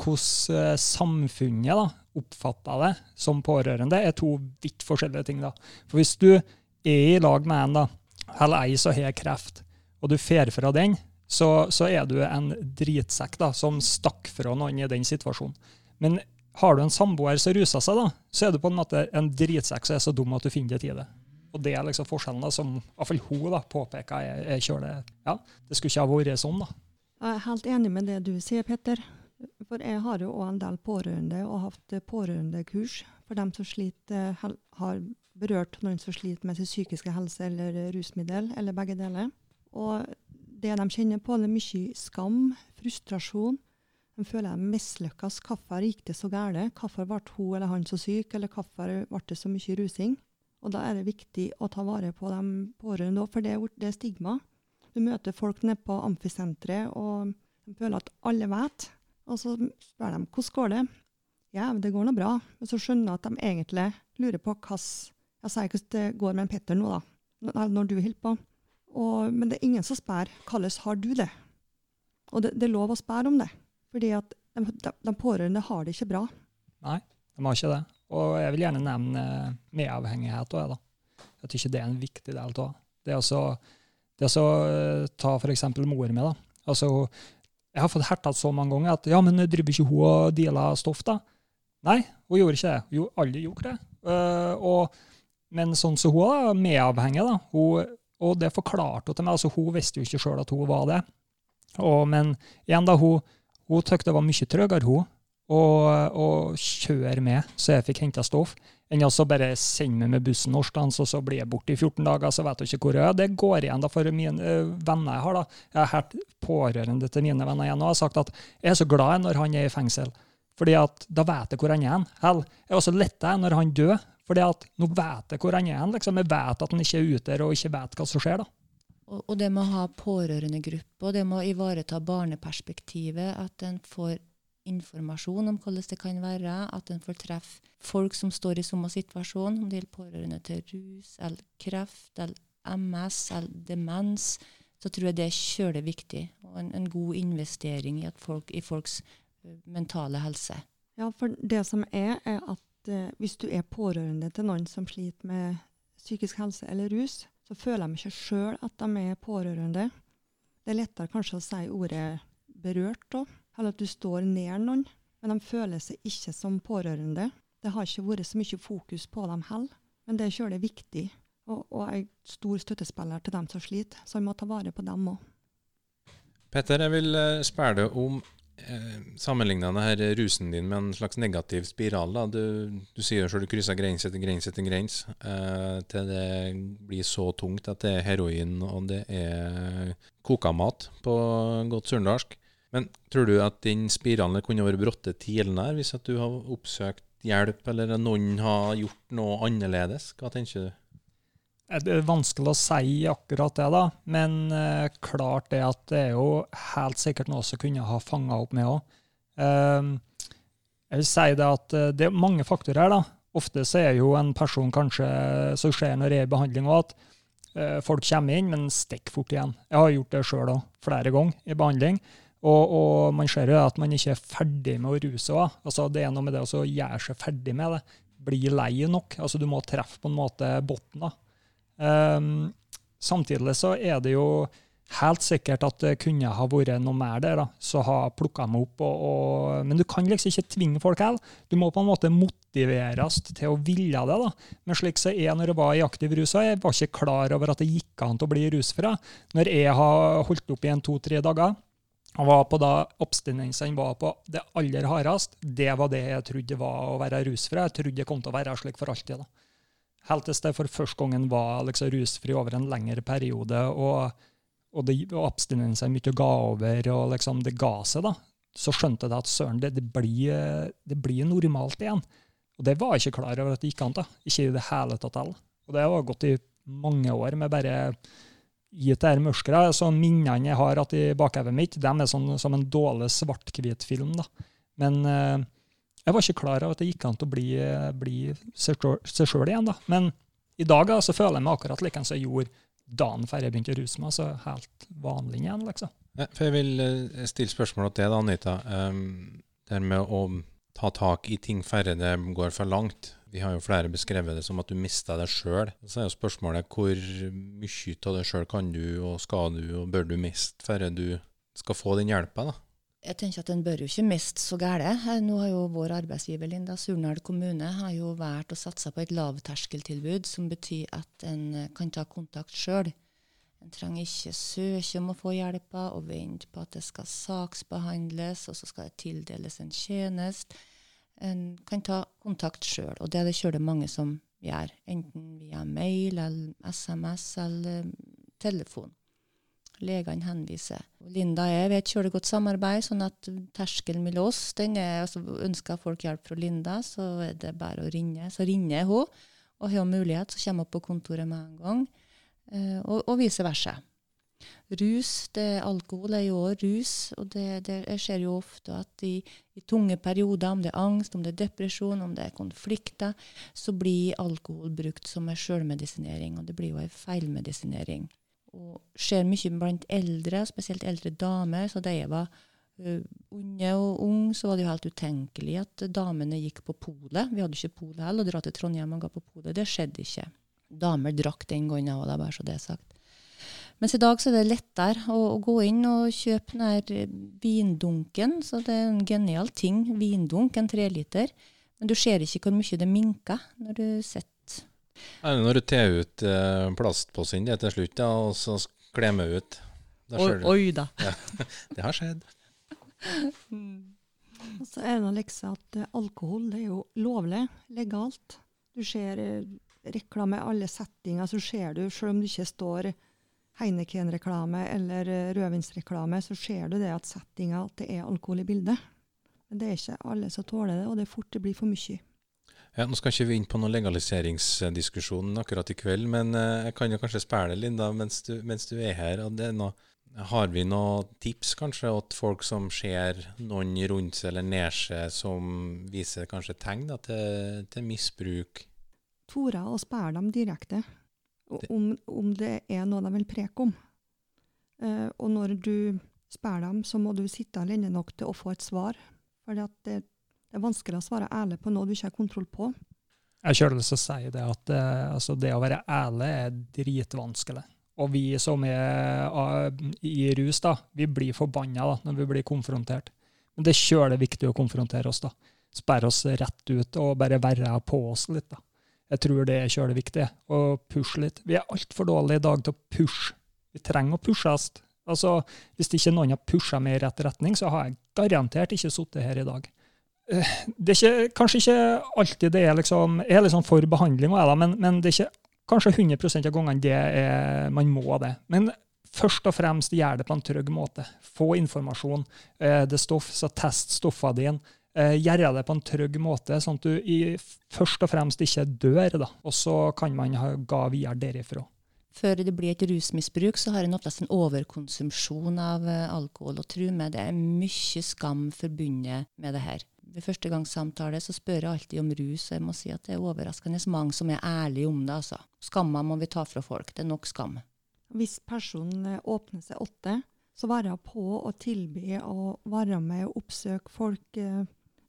hvordan eh, samfunnet da, oppfatter det som pårørende, er to vidt forskjellige ting. da. For hvis du er i lag med en, da, eller ei som har kreft, og du fer fra den, så, så er du en dritsekk da, som stakk fra noen i den situasjonen. Men har du en samboer som ruser seg, da, så er du på en måte en dritsekk som er så dum at du finner det i det. Og det er liksom forskjellen da, som i hvert fall hun da, påpeker. Jeg, jeg ja, Det skulle ikke ha vært sånn. da. Jeg er helt enig med det du sier, Petter. For jeg har jo òg en del pårørende og hatt eh, pårørendekurs for dem som sliter, hel- har berørt noen som sliter med sin psykiske helse eller rusmiddel, eller begge deler. Og det de kjenner på, er mye skam, frustrasjon. De føler de mislykkes. Hvorfor gikk det så galt? Hvorfor ble hun eller han så syk, eller hvorfor ble det så mye rusing? Og da er det viktig å ta vare på de pårørende òg, for det det er stigma. Du møter folk nede på amfisenteret, og de føler at alle vet. Og så spør de hvordan går det Ja, det går nå bra. Men så skjønner jeg at de egentlig lurer på hvordan Jeg sier hvordan det går med en Petter nå, da. Når du holder på. Og, men det er ingen som spør hvordan har du det. Og det, det er lov å spørre om det. Fordi at de, de, de pårørende har det ikke bra. Nei, de har ikke det. Og jeg vil gjerne nevne medavhengighet òg, da. Jeg syns det er en viktig del av det. Også, det å eh, ta eksempel mor mi, da. Altså, jeg har fått herta så mange ganger at ja, men driver ikke hun og dealer stoff, da? Nei, hun gjorde ikke det. Jo, alle gjorde det. Uh, og, men sånn som hun er medavhengig, da. Hun, og det forklarte hun til meg. altså Hun visste jo ikke sjøl at hun var det. Og, men igjen, da, hun, hun det var mye tryggere, hun, å og kjøre med, så jeg fikk henta stoff, enn å bare sende meg med bussen årsdagens, og så blir jeg borte i 14 dager, så vet du ikke hvor jeg er. Det går igjen da for mine øh, venner jeg har. da. Jeg har hørt pårørende til mine venner igjen og har sagt at jeg er så glad når han er i fengsel, fordi at da vet jeg hvor han er. Hell, jeg er også letta når han dør, fordi at nå vet jeg hvor han er. liksom. Jeg vet at han ikke er ute og ikke vet hva som skjer. da. Og, og det med å ha pårørendegruppe, og det med å ivareta barneperspektivet, at en får informasjon om hvordan det kan være, at en får treffe folk som står i samme situasjon, om det gjelder pårørende til rus, eller kreft, eller MS, eller demens, så tror jeg det er kjølig viktig, og en, en god investering i, folk, i folks mentale helse. Ja, for det som er, er at eh, hvis du er pårørende til noen som sliter med psykisk helse eller rus, så føler de ikke sjøl at de er pårørende. Det er lettere kanskje å si ordet berørt da, eller at du står nær noen, men de føler seg ikke som pårørende. Det har ikke vært så mye fokus på dem heller, men det er viktig. Og, og jeg er stor støttespiller til dem som sliter, så vi må ta vare på dem òg. Petter, jeg vil eh, spørre deg om eh, sammenligna denne rusen din med en slags negativ spiral. Da. Du, du sier selv du krysser grense etter grense etter grense, eh, til det blir så tungt at det er heroin og det er kokamat på godt surndalsk. Men tror du at den spiralen kunne vært bråttet tidligere hvis at du har oppsøkt hjelp, eller noen har gjort noe annerledes? Hva tenker du? Det er vanskelig å si akkurat det, da. Men eh, klart det at det er jo helt sikkert noe som kunne ha fanga opp meg òg. Eh, jeg vil si det at eh, det er mange faktorer her. da. Ofte så er jo en person kanskje som skjer når jeg er i behandling òg, at eh, folk kommer inn, men stikker fort igjen. Jeg har gjort det sjøl òg, flere ganger i behandling. Og, og, man ser jo at man ikke er ferdig med å ruse òg. Altså, det er noe med det å gjøre seg ferdig med det. Bli lei nok. Altså, du må treffe på en måte bunnen. Um, samtidig så er det jo helt sikkert at det kunne ha vært noe mer der, da, Så ha plukka meg opp. Og, og, men du kan liksom ikke tvinge folk heller. Du må på en måte motiveres til å ville det. da. Men slik så jeg når jeg var i aktiv rus, jeg var ikke klar over at det gikk an til å bli rusfri. Når jeg har holdt opp igjen to-tre dager, og var på da abstinensene var på det aller hardest, det var det jeg trodde var å være rusfri. Jeg trodde jeg kom til å være slik for alltid. da. Helt til det for første gangen var liksom rusfri over en lengre periode, og, og, det, og abstinensene å ga over, og liksom det ga seg, da. Så skjønte jeg at søren, det, det, blir, det blir normalt igjen. Og det var jeg ikke klar over at det gikk an. da. Ikke i det hele tatt heller. Og det har gått i mange år med bare i dette mørket. Så minnene jeg har i bakhodet mitt, de er sånn, som en dårlig svart-hvit-film. da. Men eh, jeg var ikke klar over at det gikk an til å bli, bli seg sjøl igjen. da. Men i dag da, føler jeg meg akkurat like som jeg gjorde dagen før jeg begynte å ruse meg. Så helt vanlig igjen, liksom. Ja, for jeg vil uh, stille spørsmål til deg, Anita. Um, det med å ta tak i ting færre det går for langt. Vi har jo flere beskrevet det som at du mista deg sjøl. Så er jo spørsmålet hvor mye av deg sjøl kan du, og skal du, og bør du miste før du skal få den hjelpa, da? Jeg tenker at En bør jo ikke miste så gære. Nå har jo vår arbeidsgiver Linda Surnadal kommune har jo valgt å satse på et lavterskeltilbud, som betyr at en kan ta kontakt sjøl. En trenger ikke søke om å få hjelpa og vente på at det skal saksbehandles, og så skal det tildeles en tjeneste. En kan ta kontakt sjøl, og det er det kjølig mange som gjør. Enten via mail eller SMS eller telefon legene henviser. Linda og jeg vet kjører godt samarbeid, sånn at terskelen mellom oss den er, altså Ønsker folk hjelp fra Linda, så er det bare å ringe. Så ringer hun, og har mulighet, så kommer hun på kontoret med en gang. Eh, og, og vice versa. Rus, det, alkohol er jo òg rus, og det, det, skjer jo ofte at i, i, tunge perioder, om det er angst, om det er depresjon, om det er konflikter, så blir alkohol brukt som en sjølmedisinering, og det blir jo en feilmedisinering og skjer mye blant eldre, spesielt eldre damer. Så da jeg var unge og ung, så var det jo helt utenkelig at damene gikk på polet. Vi hadde ikke pol heller, å dra til Trondheim og gå på polet. Det skjedde ikke. Damer drakk den gangen òg, bare så det er sagt. Mens i dag så er det lettere å, å gå inn og kjøpe den vindunken. Så det er en genial ting. Vindunk, en treliter. Men du ser ikke hvor mye det minker når du sitter er når du tar ut eh, plastposen til slutt, ja, og så klemmer ut? Da oi, oi da. Ja, det har skjedd. Og så er det liksom at uh, alkohol det er jo lovlig, legalt. Du ser uh, reklame i alle settinger, så ser du, selv om du ikke står Heineken-reklame eller uh, rødvinsreklame, så ser du det at settinga at det er alkohol i bildet. Men det er ikke alle som tåler det, og det er fort det blir for mye. Ja, nå skal ikke vi inn på noen legaliseringsdiskusjon akkurat i kveld, men uh, jeg kan jo kanskje spørre deg, Linda, mens du, mens du er her. Noe, har vi noen tips kanskje til folk som ser noen rundt seg eller nær seg som viser kanskje tegn da, til, til, misbruk? Tore å spørre dem direkte om, om, det er noe de vil preke om. Uh, og når du spør dem, så må du sitte lenge nok til å få et svar. For det, det er vanskelig å svare ærlig på noe du ikke har kontroll på. Jeg kjører lyst til å si det at eh, altså det å være ærlig er dritvanskelig. Og vi som er uh, i rus, da, vi blir forbanna da, når vi blir konfrontert. Men det er kjølig viktig å konfrontere oss. da. Sperre oss rett ut og bare være på oss litt. da. Jeg tror det er kjølig viktig. Å pushe litt. Vi er altfor dårlige i dag til å pushe. Vi trenger å pushes. Altså, Hvis ikke noen har pusha meg i rett retning, så har jeg garantert ikke sittet her i dag. Eh, Det er ikke, kanskje ikke alltid det er liksom er liksom for behandling, men, men det er ikke kanskje 100% av gangene det er, man må det. Men først og fremst gjør det på en trygg måte. Få informasjon. Eh, det stoff, så test stoffene dine. Eh, gjøre det på en trygg måte, sånn at du i, først og fremst ikke dør. da. Og så kan man ha, ga videre derifra. Før det blir et rusmisbruk, så har en oftest en overkonsumsjon av eh, alkohol. Og tro meg, det er mye skam forbundet med det her. Ved første gangs samtale så spør jeg alltid om rus, og jeg må si at det er overraskende mange som er ærlige om det. altså. Skamma må vi ta fra folk. Det er nok skam. Hvis personen eh, åpner seg åtte, så være på å tilby å være med og oppsøke folk.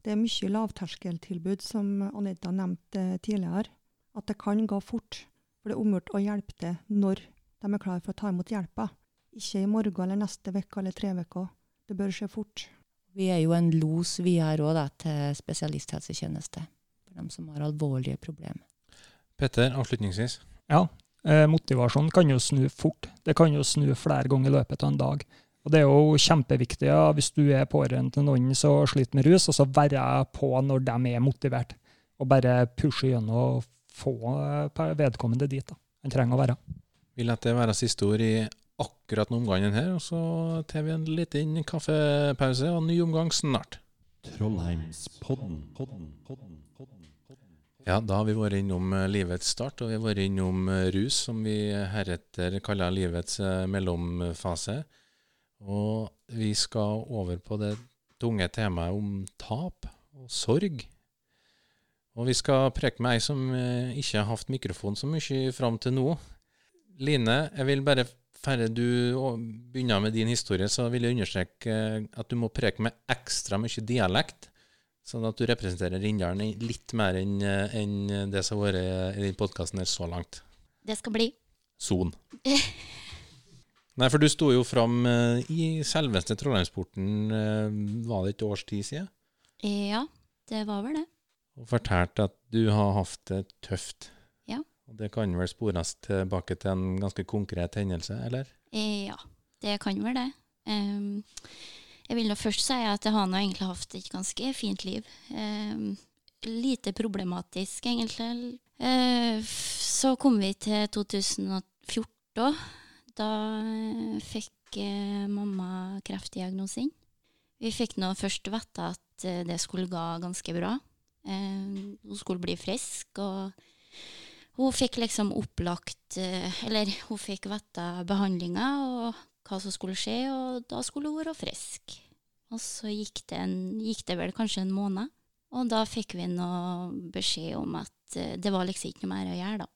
Eh, Det er mye lavterskeltilbud, som Anita nevnte tidligere. At det kan gå fort. For det er omgjort å hjelpe til når de er klare for å ta imot hjelpa. Ikke i morgen eller neste uke eller tre uker. Det bør skje fort. Vi er jo en los vi har òg til spesialisthelsetjeneste for dem som har alvorlige problemer. Petter, avslutningsvis. Ja, eh, motivasjon kan jo snu fort. Det kan jo snu flere ganger i løpet av en dag. Og Det er jo kjempeviktig ja, hvis du er pårørende til noen som sliter med rus, og så være på når de er motivert. Og bare pushe gjennom og få eh, vedkommende dit da. han trenger å være. Vil dette det være siste ord i akkurat denne omgangen her, og så tar vi en liten kaffepause og en ny omgang snart. Trollheimspodden. Podden, podden, podden, podden. Ja, da har vi vært innom eh, livets start, og vi har vært innom eh, rus, som vi heretter kaller livets mellomfase. Og vi skal over på det tunge temaet om tap og sorg. Og vi skal preke med ei som eh, ikke har hatt mikrofon så mye fram til nå. Line, jeg vil bare før du begynner med din historie, så vil jeg understreke eh, at du må preke med ekstra mye dialekt. Sånn at du representerer Rindalen litt mer enn eh, enn det som har vært i den podkasten så langt. Det skal bli. Son. Nei, for du sto jo fram eh, i selveste Trollheimsporten, eh, var det et års tid siden, Ja, det var vel det. og fortalte at du har hatt det tøft. Ja. Og det kan vel spores tilbake til en ganske konkret hendelse, eller? Ja, det kan vel det. Um, jeg vil nå først si at jeg har nå egentlig hatt et ganske fint liv. Um, lite problematisk, egentlig. Uh, så kom vi til 2014. Da eh, fikk eh, mamma kreftdiagnosen. Vi fikk nå først vite at eh, det skulle gå ganske bra. Hun skulle bli frisk, og hun fikk liksom opplagt Eller hun fikk vite behandlinga og hva som skulle skje, og da skulle hun være frisk. Og så gikk det, en, gikk det vel kanskje en måned, og da fikk vi nå beskjed om at det var liksom ikke noe mer å gjøre, da.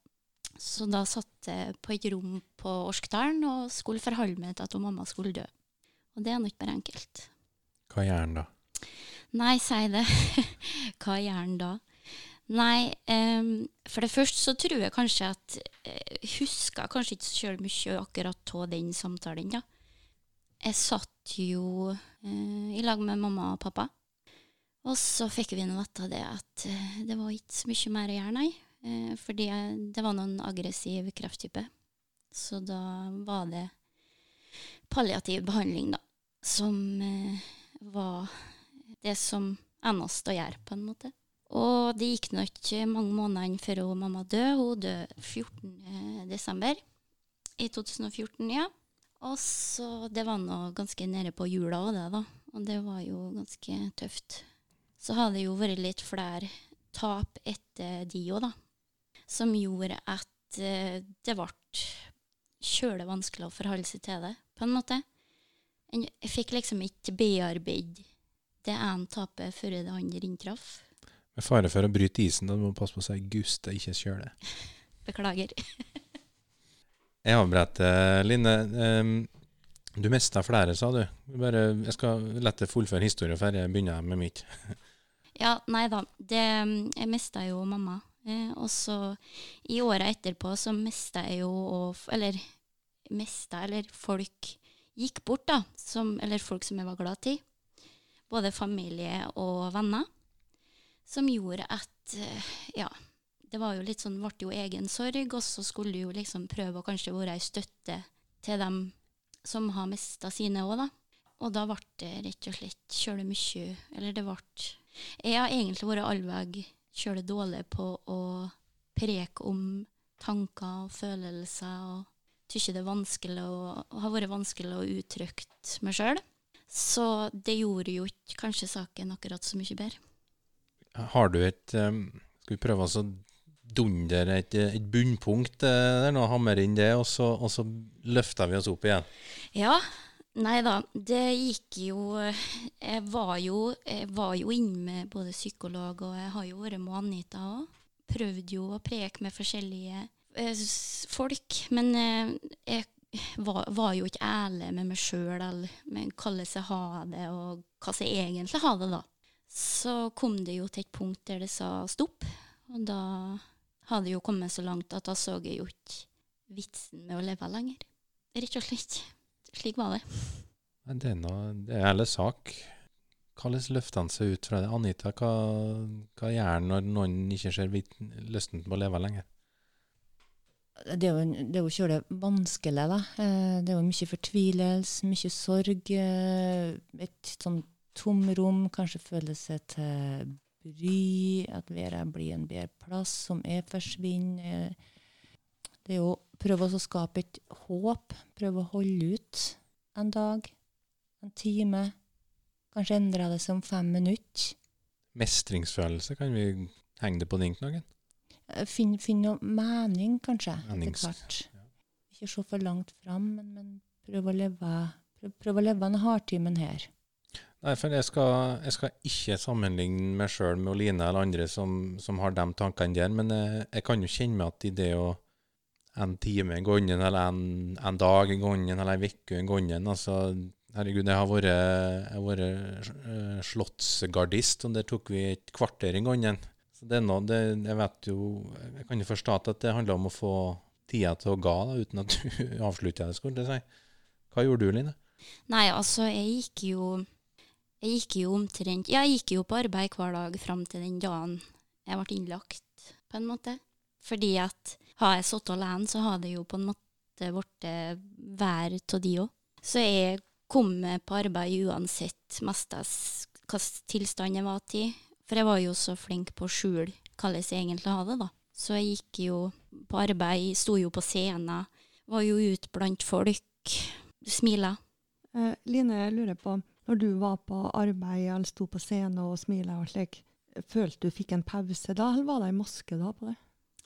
Så da satt jeg på et rom på Orskdalen og skulle forholde meg til at mamma skulle dø. Og det er nå ikke bare enkelt. Hva gjør han da? Nei, si det. Hva gjør han da? Nei, um, for det første så tror jeg kanskje at Jeg husker kanskje ikke så sjøl mye akkurat av den samtalen, da. Jeg satt jo uh, i lag med mamma og pappa, og så fikk vi nå vite det at eh, det var ikke så mye mer å gjøre, nei. Eh, fordi jeg, det var noen aggressiv krefttype. Så da var det palliativ behandling, da, som eh, var det som eneste å gjøre, på en måte. Og det gikk nå ikke mange månedene før hun mamma døde. Hun døde 14. desember i 2014, ja. Og så Det var nå ganske nede på jula òg, det, da. Og det var jo ganske tøft. Så har det jo vært litt flere tap etter de òg, da. Som gjorde at eh, det ble kjølig vanskelig å forholde seg til det, på en måte. Jeg fikk liksom ikke bearbeidet det ene tapet før det andre inntraff. Med fare for å bryte isen, da må du passe på å si Guste, ikke kjøle. Beklager. Jeg avbretter, Line. Um, du mista flere, sa du. Bare, jeg skal deg fullføre historien før jeg begynner med mitt. Ja, nei da. Det, jeg mista jo mamma. Eh, og så i åra etterpå så mista jeg jo og- Eller mista, eller folk gikk bort, da. Som, eller folk som jeg var glad i. Både familie og venner. Som gjorde at eh, Ja. Det var jo litt sånn, ble jo egen sorg, og så skulle du jo liksom prøve å kanskje være ei støtte til dem som har mista sine òg, da. Og da ble det rett og slett kjøle mye Eller det ble Jeg har egentlig vært allveg kjøle dårlig på å preke om tanker og følelser, og Syns det er vanskelig å, har vært vanskelig å uttrykke meg sjøl. Så det gjorde jo ikke kanskje saken akkurat så mye bedre. Har du et Skal vi prøve å dundre et, et bunnpunkt eh, der nå, hamre inn det, og så, og så løfter vi oss opp igjen? Ja. Nei da, det gikk jo Jeg var jo, jeg var jo inne med både psykolog, og jeg har jo vært med Anita òg. Prøvde jo å preke med forskjellige eh, folk, men eh, jeg var, var jo ikke ærlig med meg sjøl, eller med hvordan jeg har det, og hva jeg egentlig har det, da. Så kom det jo til et punkt der det sa stopp, og da hadde det jo kommet så langt at da så jeg jo ikke vitsen med å leve lenger. Rett og slett. Slik var det. Det er, noe, det er ærlig sak. Hvordan løfter han seg ut fra det? Anita, hva, hva gjør han når noen ikke ser lysten på å leve lenger? Det er jo, det er jo kjøle vanskelig, da. Eh, Det er jo mye fortvilelse, mye sorg. eh, Et sånn tomrom, kanskje følelse til bry, at verden blir en bedre plass, som er forsvinner. Det er jo prøve å skape et håp, prøve å holde ut en dag, en time. Kanskje endre det som fem minutter. Mestringsfølelse, kan vi henge det på den knaggen? Eh, Finn, finn noe mening, kanskje, etter hvert. Ja. Ikke se for langt fram, men, men prøv å leve prøv, prøv å leve en hardtimen her. Nei, for jeg skal, jeg skal ikke sammenligne meg sjøl med Oline eller andre som, som har de tankene der, men jeg, jeg kan jo kjenne meg at i det å en time gangen, eller en, en dag gangen, eller en uke gangen altså, Herregud, jeg har vært, jeg har vært eh, slottsgardist, og der tok vi et kvarter i gangen. Så det er noe, det, jeg vet jo Jeg kan jo forstå at det handler om å få tida til å gå, da, uten at du avslutter det, skulle si. Hva gjorde du, Line? Nei, altså, jeg gikk jo Jeg gikk jo omtrent Jeg gikk jo på arbeid hver dag fram til den dagen jeg ble innlagt, på en måte. Fordi at har jeg sittet alene, så har det jo på en måte blitt hver av de òg. Så jeg kom på arbeid uansett mestens hvilken tilstand jeg var til. For jeg var jo så flink på å skjule hvordan jeg egentlig hadde det, da. Så jeg gikk jo på arbeid, sto jo på scenen, var jo ute blant folk, smila. Eh, Line, jeg lurer på, når du var på arbeid eller sto på scenen og smilet og slik, følte du fikk en pause da, eller var det en maske da på det?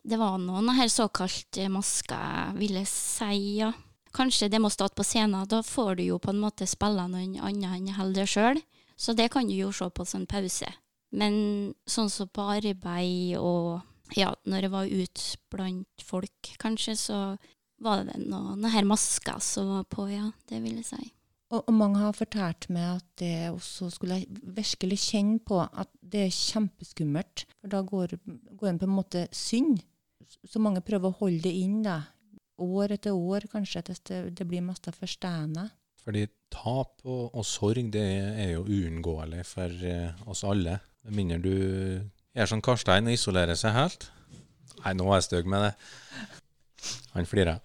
Det var noen her såkalt masker, vil jeg si, ja. Kanskje det må stå på scenen, da får du jo på en måte spille noen annet enn holde deg sjøl. Så det kan du jo se på som pause. Men sånn som på arbeid og ja, når jeg var ute blant folk, kanskje, så var det noen her masker som var på, ja. Det vil jeg si. Og, og mange har fortalt meg at det også skulle jeg virkelig kjenne på at det er kjempeskummelt. For da går, går en på en måte synd. Så mange prøver å holde det inn, da. År etter år, kanskje, til det, det blir mest forstående. Fordi tap og, og sorg det er jo uunngåelig for eh, oss alle. Med mindre du er som Karstein og isolerer seg helt. Nei, nå er jeg stygg med det. Han flirer.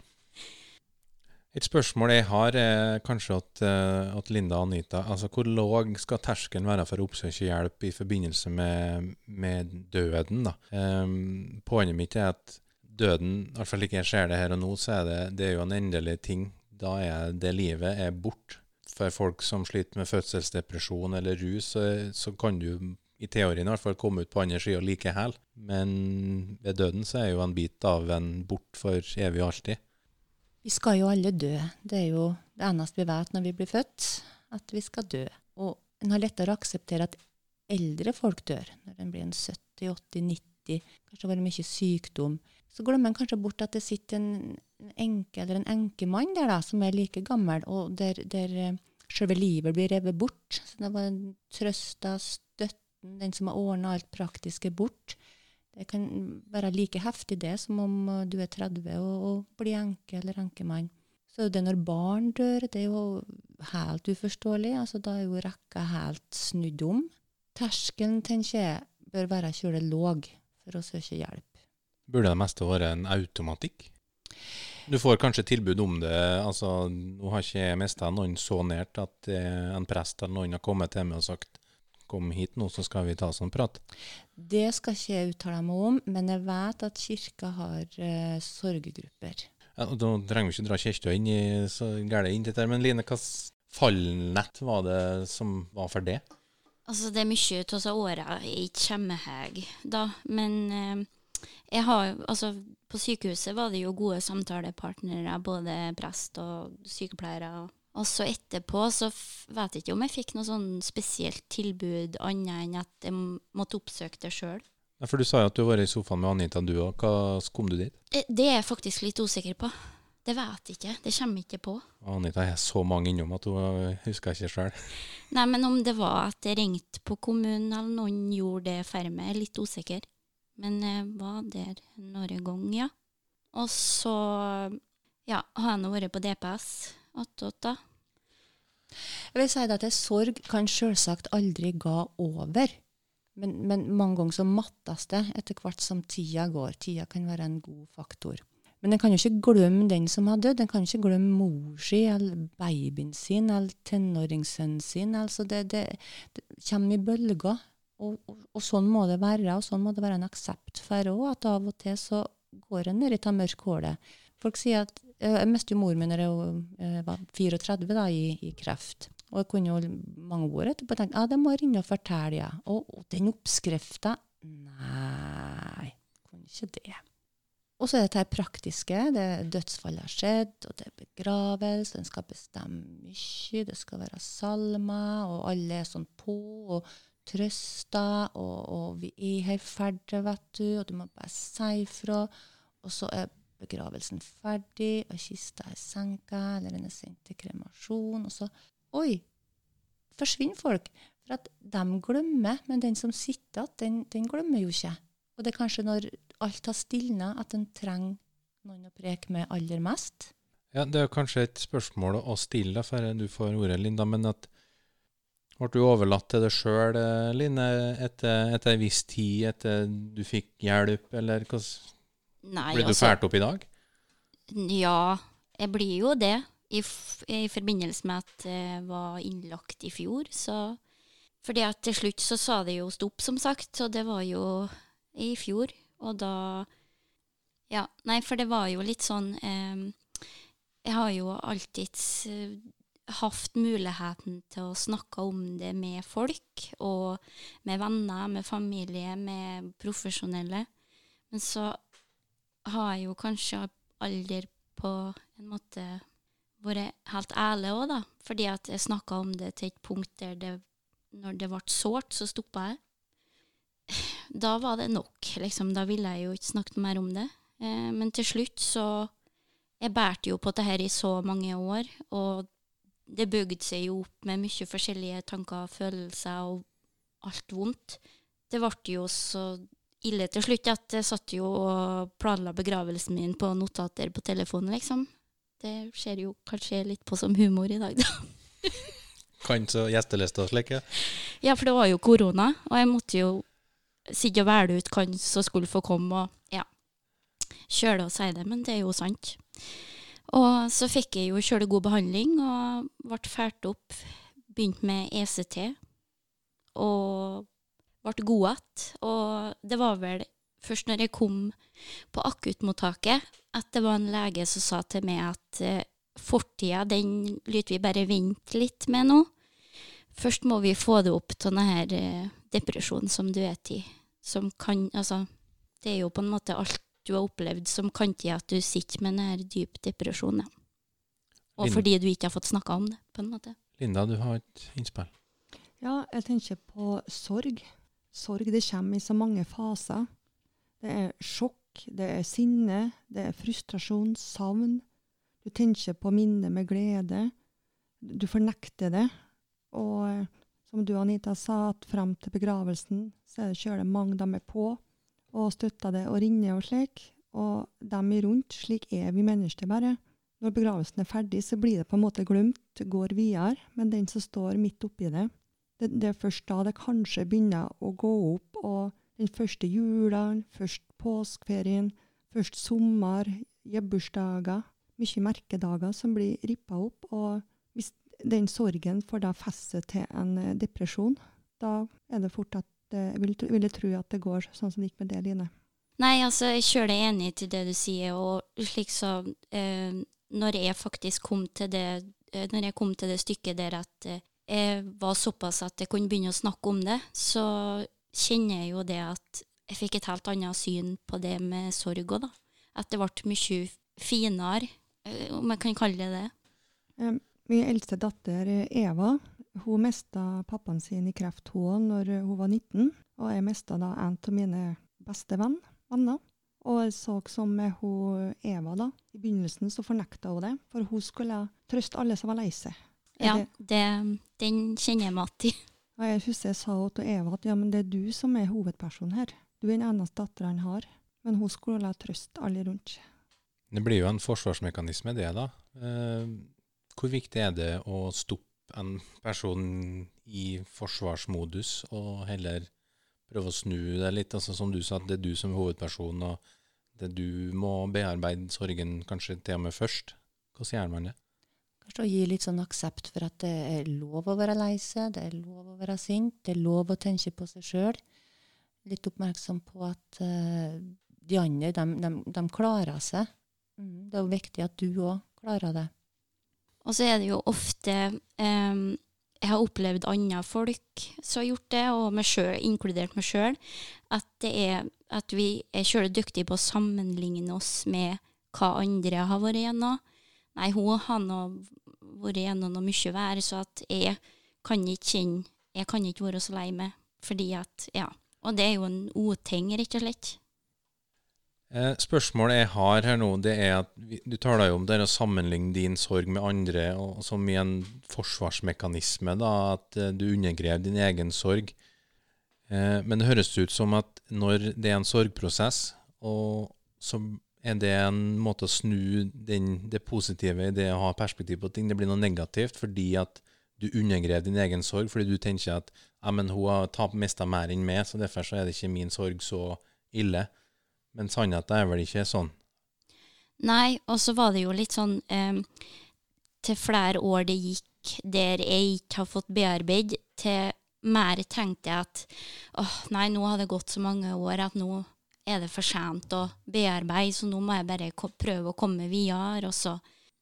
Et spørsmål jeg har, er kanskje at, eh, at Linda og Anita altså Hvor lav skal terskelen være for å oppsøke hjelp i forbindelse med, med døden? da? Um, poenget mitt er at døden, i hvert fall ikke jeg ser det her og nå, så er det, det er jo en endelig ting. Da er det livet er borte. For folk som sliter med fødselsdepresjon eller rus, så, så kan du i teorien i hvert fall komme ut på andre sida like hel. Men ved døden så er jo en bit av en bort for evig og alltid. Vi skal jo alle dø. Det er jo det eneste vi vet når vi blir født, at vi skal dø. Og en har lettere å akseptere at eldre folk dør, når en blir en 70, 80, 90, kanskje har vært mye sykdom. Så glemmer en kanskje bort at det sitter en en enke eller en enkemann der da, som er like gammel, og der, der eh, selve livet blir revet bort. Så det var trøsta, støtten, den som har ordna alt praktiske bort. Det kan være like heftig det som om uh, du er 30 og, og blir enke eller enkemann. Så det når barn dør, det er jo helt uforståelig. altså Da er jo rekka helt snudd om. Terskelen, tenker jeg, bør være kjøle låg for å søke hjelp. Burde det meste være en automatikk? Du får kanskje tilbud om det. altså Nå har ikke jeg mista noen så nært at eh, en prest eller noen har kommet til meg og sagt kom hit nå, så skal vi ta sånn prat. Det skal ikke jeg uttale meg om, men jeg vet at kirka har uh, sorggrupper. Ja, og Da trenger vi ikke dra kirka inn i så gærent inn dette, men Line, hvilket fallnett var det som var for det? Altså, det er mye av disse åra jeg ikke kommer meg, da. Men uh, jeg har Altså, på sykehuset var det jo gode samtalepartnere, både prest og sykepleiere. Og så etterpå så vet jeg ikke om jeg fikk noe sånn spesielt tilbud annet enn at jeg måtte oppsøke det sjøl. Ja, for Du sa jo at du har vært i sofaen med Anita, du òg. Hva kom du dit? Eh, Det er jeg faktisk litt usikker på. Det vet jeg ikke. Det kommer jeg ikke på. Anita er så mange innom at hun eh, husker ikke sjøl. Nei, men om det var at jeg ringte på kommunen, eller noen gjorde det for meg, er litt usikker. Men jeg var der noen ganger, ja. Og så ja, har jeg nå vært på DPS attåt. Jeg vil si at sorg kan selvsagt aldri gå over. Men, men mange ganger så mattes det etter hvert som tida går. Tida kan være en god faktor. Men en kan jo ikke glemme den som har dødd. En kan ikke glemme mor si, eller babyen sin, eller tenåringssønnen sin. Altså det, det, det kommer i bølger. Og, og, og sånn må det være, og sånn må det være en aksept for òg, at av og til så går en ned i det mørke hullet. Folk sier at Jeg mistet jo mor mi da jeg eh, var 34 da, i, i kreft. Og jeg kunne jo mange år etterpå tenke ja, det må jeg ringe og fortelle. Ja. Og, og den oppskrifta Nei, kunne ikke det. Og så er det det praktiske. det Dødsfallet har skjedd, og det er begravelse. En skal bestemme mye. Det skal være salmer, og alle er sånn på og trøster. Og, og vi er her ferdig, vet du, og du må bare si ifra. Og så er begravelsen ferdig, og kista er senka, eller den er sendt til kremasjon. Og så Oi! Forsvinner folk. For at de glemmer, men den som sitter igjen, den, den glemmer jo ikke. Og det er kanskje når alt har stilna, at en trenger noen å preke med aller mest. Ja, Det er kanskje et spørsmål å stille deg før du får ordet, Linda. Men at ble du overlatt til deg sjøl, Line, etter, etter en viss tid, etter du fikk hjelp, eller hva Nei, Blir du altså, fælt opp i dag? Ja, jeg blir jo det. I, I forbindelse med at jeg var innlagt i fjor, så Fordi at til slutt så sa det jo stopp, som sagt, og det var jo i fjor. Og da Ja, nei, for det var jo litt sånn eh, Jeg har jo alltids eh, hatt muligheten til å snakke om det med folk, og med venner, med familie, med profesjonelle. Men så har jo kanskje aldri på en måte vært helt ærlig òg, da. Fordi at jeg snakka om det til et punkt der det Når det ble sårt, så stoppa jeg. Da var det nok, liksom. Da ville jeg jo ikke snakket mer om det. Eh, men til slutt så Jeg bærte jo på det her i så mange år, og det bygde seg jo opp med mye forskjellige tanker, følelser og alt vondt. Det ble jo så ille til slutt at jeg satt jo og planla begravelsen min på notater på telefonen, liksom. Det ser jo kanskje litt på som humor i dag, da. Kan så gjesteliste og slik? ja. Ja, for det var jo korona, og jeg måtte jo sitte og velge ut hvem som skulle få komme, og ja, kjøle og si det, men det er jo sant. Og så fikk jeg jo kjøle god behandling, og ble fælt opp, begynte med ECT, og ble gode igjen. Og det var vel først når jeg kom på akuttmottaket, at det var en lege som sa til meg at eh, fortida, den lytter vi bare vente litt med nå. Først må vi få det opp til denne eh, depresjonen som du er i. Som kan Altså, det er jo på en måte alt du har opplevd som kan til at du sitter med denne dyp depresjonen. Og Linda. fordi du ikke har fått snakka om det, på en måte. Linda, du har et innspill. Ja, jeg tenker på sorg. Sorg det kommer i så mange faser. Det er sjokk, det er sinne, det er frustrasjon, savn. Du tenker på minnet med glede. Du fornekter det. Og eh, som du, Anita, sa, at frem til begravelsen så er det mange de er på og støtter det og rinner og slik. Og dem i rundt, slik er vi mennesker bare. Når begravelsen er ferdig, så blir det på en måte glemt, går videre. Men den som står midt oppi det, det, det er først da det kanskje begynner å gå opp. Og den første jula, først påskeferien, først sommer, bursdager. mye merkedager som blir rippa opp. Og hvis den sorgen får da feste til en eh, depresjon, da er det fort at eh, jeg vil, vil jeg tro at det går sånn som det gikk med det, Line. Nei, altså, jeg kjører deg enig til det du sier, og slik så eh, Når jeg faktisk kom til det eh, Når jeg kom til det stykket der at eh, jeg var såpass at jeg kunne begynne å snakke om det, så kjenner jeg jo det at jeg fikk et helt annet syn på det med sorg òg, da. At det ble mye finere, eh, om jeg kan kalle det det. Min eldste datter Eva hun mista pappaen sin i kreft hun når hun var 19. Og jeg mista da en av mine beste venn, venner. Og jeg så som med hun Eva da, I begynnelsen så fornekta hun det, for hun skulle trøste alle som var lei seg. Ja, det- den kjenner jeg meg igjen i. Og jeg husker jeg sa til Eva at ja, men det er du som er hovedpersonen her. Du er den eneste datteren han har. Men hun skulle la trøste alle rundt. Det blir jo en forsvarsmekanisme, det, da. Eh, hvor viktig er det å stoppe en person i forsvarsmodus, og heller prøve å snu det litt? Altså, som du sa, at det er du som er hovedperson, og det er du må bearbeide sorgen kanskje til og med først. Hvordan gjør man det? Kanskje å gi litt sånn aksept for at det er lov å være lei seg, det er lov å være sint, det er lov å tenke på seg sjøl. Litt oppmerksom på at uh, de andre, de, de, de klarer seg. Mm, det er jo viktig at du òg klarer det. Og så er det jo ofte um, Jeg har opplevd andre folk som har gjort det, og meg selv, inkludert meg sjøl, at at vi er sjøl dyktige på å sammenligne oss med hva andre har vært igjennom. Nei, hun har nå vært gjennom noe mye vær, så at jeg kan ikke kjenne Jeg kan ikke være så lei meg, fordi at Ja. Og det er jo en uting, rett og slett. Eh, spørsmålet jeg har her nå, det er at du taler jo om det å sammenligne din sorg med andre, og som i en forsvarsmekanisme, da, at eh, du undergrev din egen sorg. Eh, men det høres ut som at når det er en sorgprosess, og så er det en måte å snu den, det positive i det å ha perspektiv på ting. Det blir noe negativt fordi at du undergrev din egen sorg, fordi du tenker at ja, men hun har mista mer enn meg, så derfor så er det ikke min sorg så ille. Men sannheten er vel ikke sånn. Nei, og så var det jo litt sånn em, Til flere år det gikk der jeg ikke har fått bearbeid, til mer tenkte jeg at åh, nei, nå har det gått så mange år at nå er det for sent å bearbeide, så nå må jeg bare prøve å komme videre. Og så,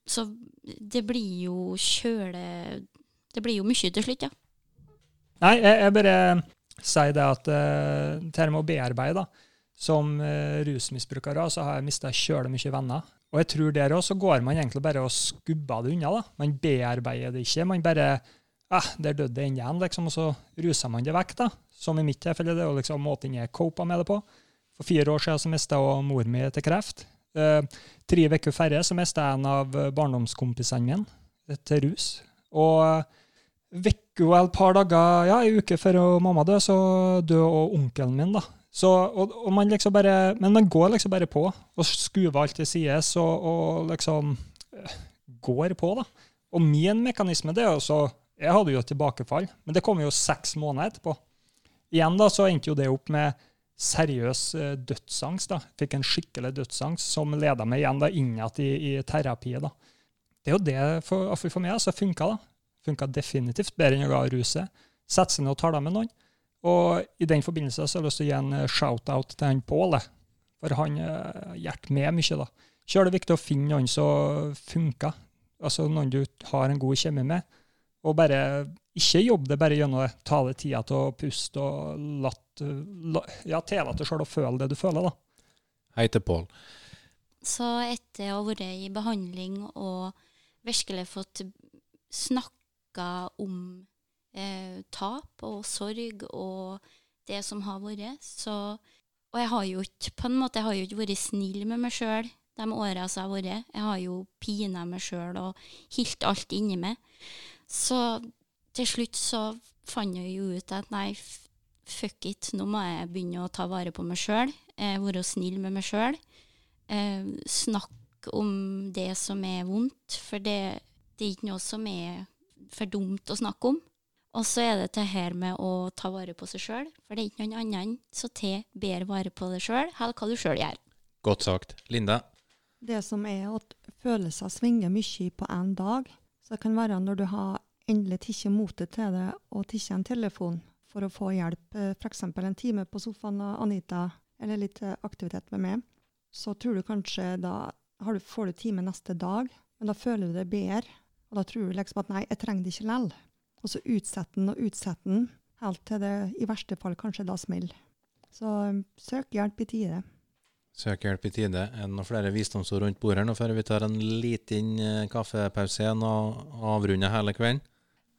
så det blir jo kjøle Det blir jo mye til slutt, ja. Nei, jeg, jeg bare sier det at uh, det med å bearbeide, da. Som uh, rusmisbrukere så har jeg mista kjøle mye venner. Og jeg tror der òg så går man egentlig bare og skubber det unna. da. Man bearbeider det ikke. Man bare eh, Der døde det igjen, liksom, og så ruser man det vekk. da. Som i mitt tilfelle, det er jo liksom måten jeg copa med det på. For fire år siden mista jeg mor mi til kreft. Eh, tre uker færre så mista jeg en av barndomskompisene mine til rus. Og uke og et par dager, ja, ei uke før mamma døde, så døde og onkelen min. da. Så, og, og man liksom bare, men man går liksom bare på og skuver alt til sides og, og liksom eh, går på. da. Og min mekanisme det er jo så Jeg hadde jo et tilbakefall, men det kom jo seks måneder etterpå. Igjen da, så endte jo det opp med seriøs eh, dødsangst. da. Fikk en skikkelig dødsangst som leda meg igjen da inn i, i terapiet. da. Det er jo det for, for meg altså, funka. da funka definitivt bedre enn å ga ruset. Sette seg ned og tale med noen. Og i den forbindelse så har jeg lyst til å gi en eh, shout-out til han Pål, for han uh, hjalp meg mye. da. Så er det viktig å finne noen som funker, altså noen du har en god kjemi med. Og bare ikke jobb det bare gjennom å ta deg tida til å puste og latt, la, ja, tillate deg sjøl å føle det du føler. da. Hei til Pål. Så etter å ha vært i behandling og virkelig fått snakka om eh, tap og sorg og det som har vært, så Og jeg har jo ikke på en måte, jeg har jo ikke vært snill med meg sjøl de åra som jeg har vært. Jeg har jo pina meg sjøl og hilt alt inni meg. Så til slutt så fant jeg jo ut at nei, fuck it, nå må jeg begynne å ta vare på meg sjøl. Eh, være snill med meg sjøl. Eh, snakke om det som er vondt, for det, det er ikke noe som er for dumt å snakke om. Og så er det det her med å ta vare på seg sjøl, for det er ikke noen annen som tar bedre vare på deg sjøl, heller hva du sjøl gjør. Godt sagt. Linda? det som er at følelser svinger mye på én dag. Så det kan være når du har endelig tatt motet til det og tatt en telefon for å få hjelp, f.eks. en time på sofaen av Anita, eller litt eh, aktivitet med meg, så tror du kanskje da du, får du time neste dag, men da føler du det bedre. Og da tror du liksom at nei, jeg trenger det ikke lell. Og så utsetter den og utsetter den, helt til det i verste fall kanskje da smeller. Så um, søk hjelp i tide. Søk hjelp i tide. Er det noen flere visdomsord rundt bordet nå før vi tar en liten eh, kaffepause igjen og avrunder hele kvelden?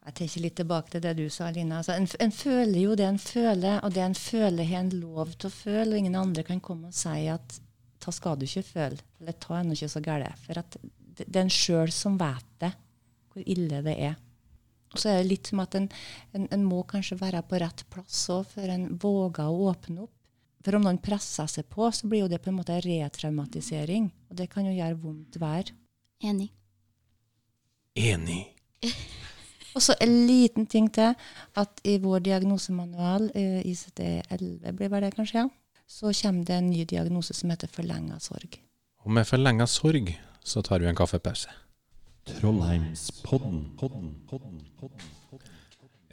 Jeg tenker litt tilbake til det du sa, Lina. Altså, en, en, føler jo det en føler, og det en føler har en lov til å føle. Og ingen andre kan komme og si at ta skal du ikke føle, eller ta ennå ikke så galt. For det er en sjøl som vet det, hvor ille det er. Og så er det litt som at en, en, en må kanskje være på rett plass òg, før en våger å åpne opp. For om noen presser seg på, så blir jo det på en måte retraumatisering. Og det kan jo gjøre vondt vær. Enig. Enig. Og så en liten ting til. At i vår diagnosemanual, eh, ICD-11 blir vel det kanskje, ja, så kommer det en ny diagnose som heter forlenga sorg. Og med forlenga sorg så tar vi en kaffepause. Trollheimspodden. Podden, podden, podden, podden.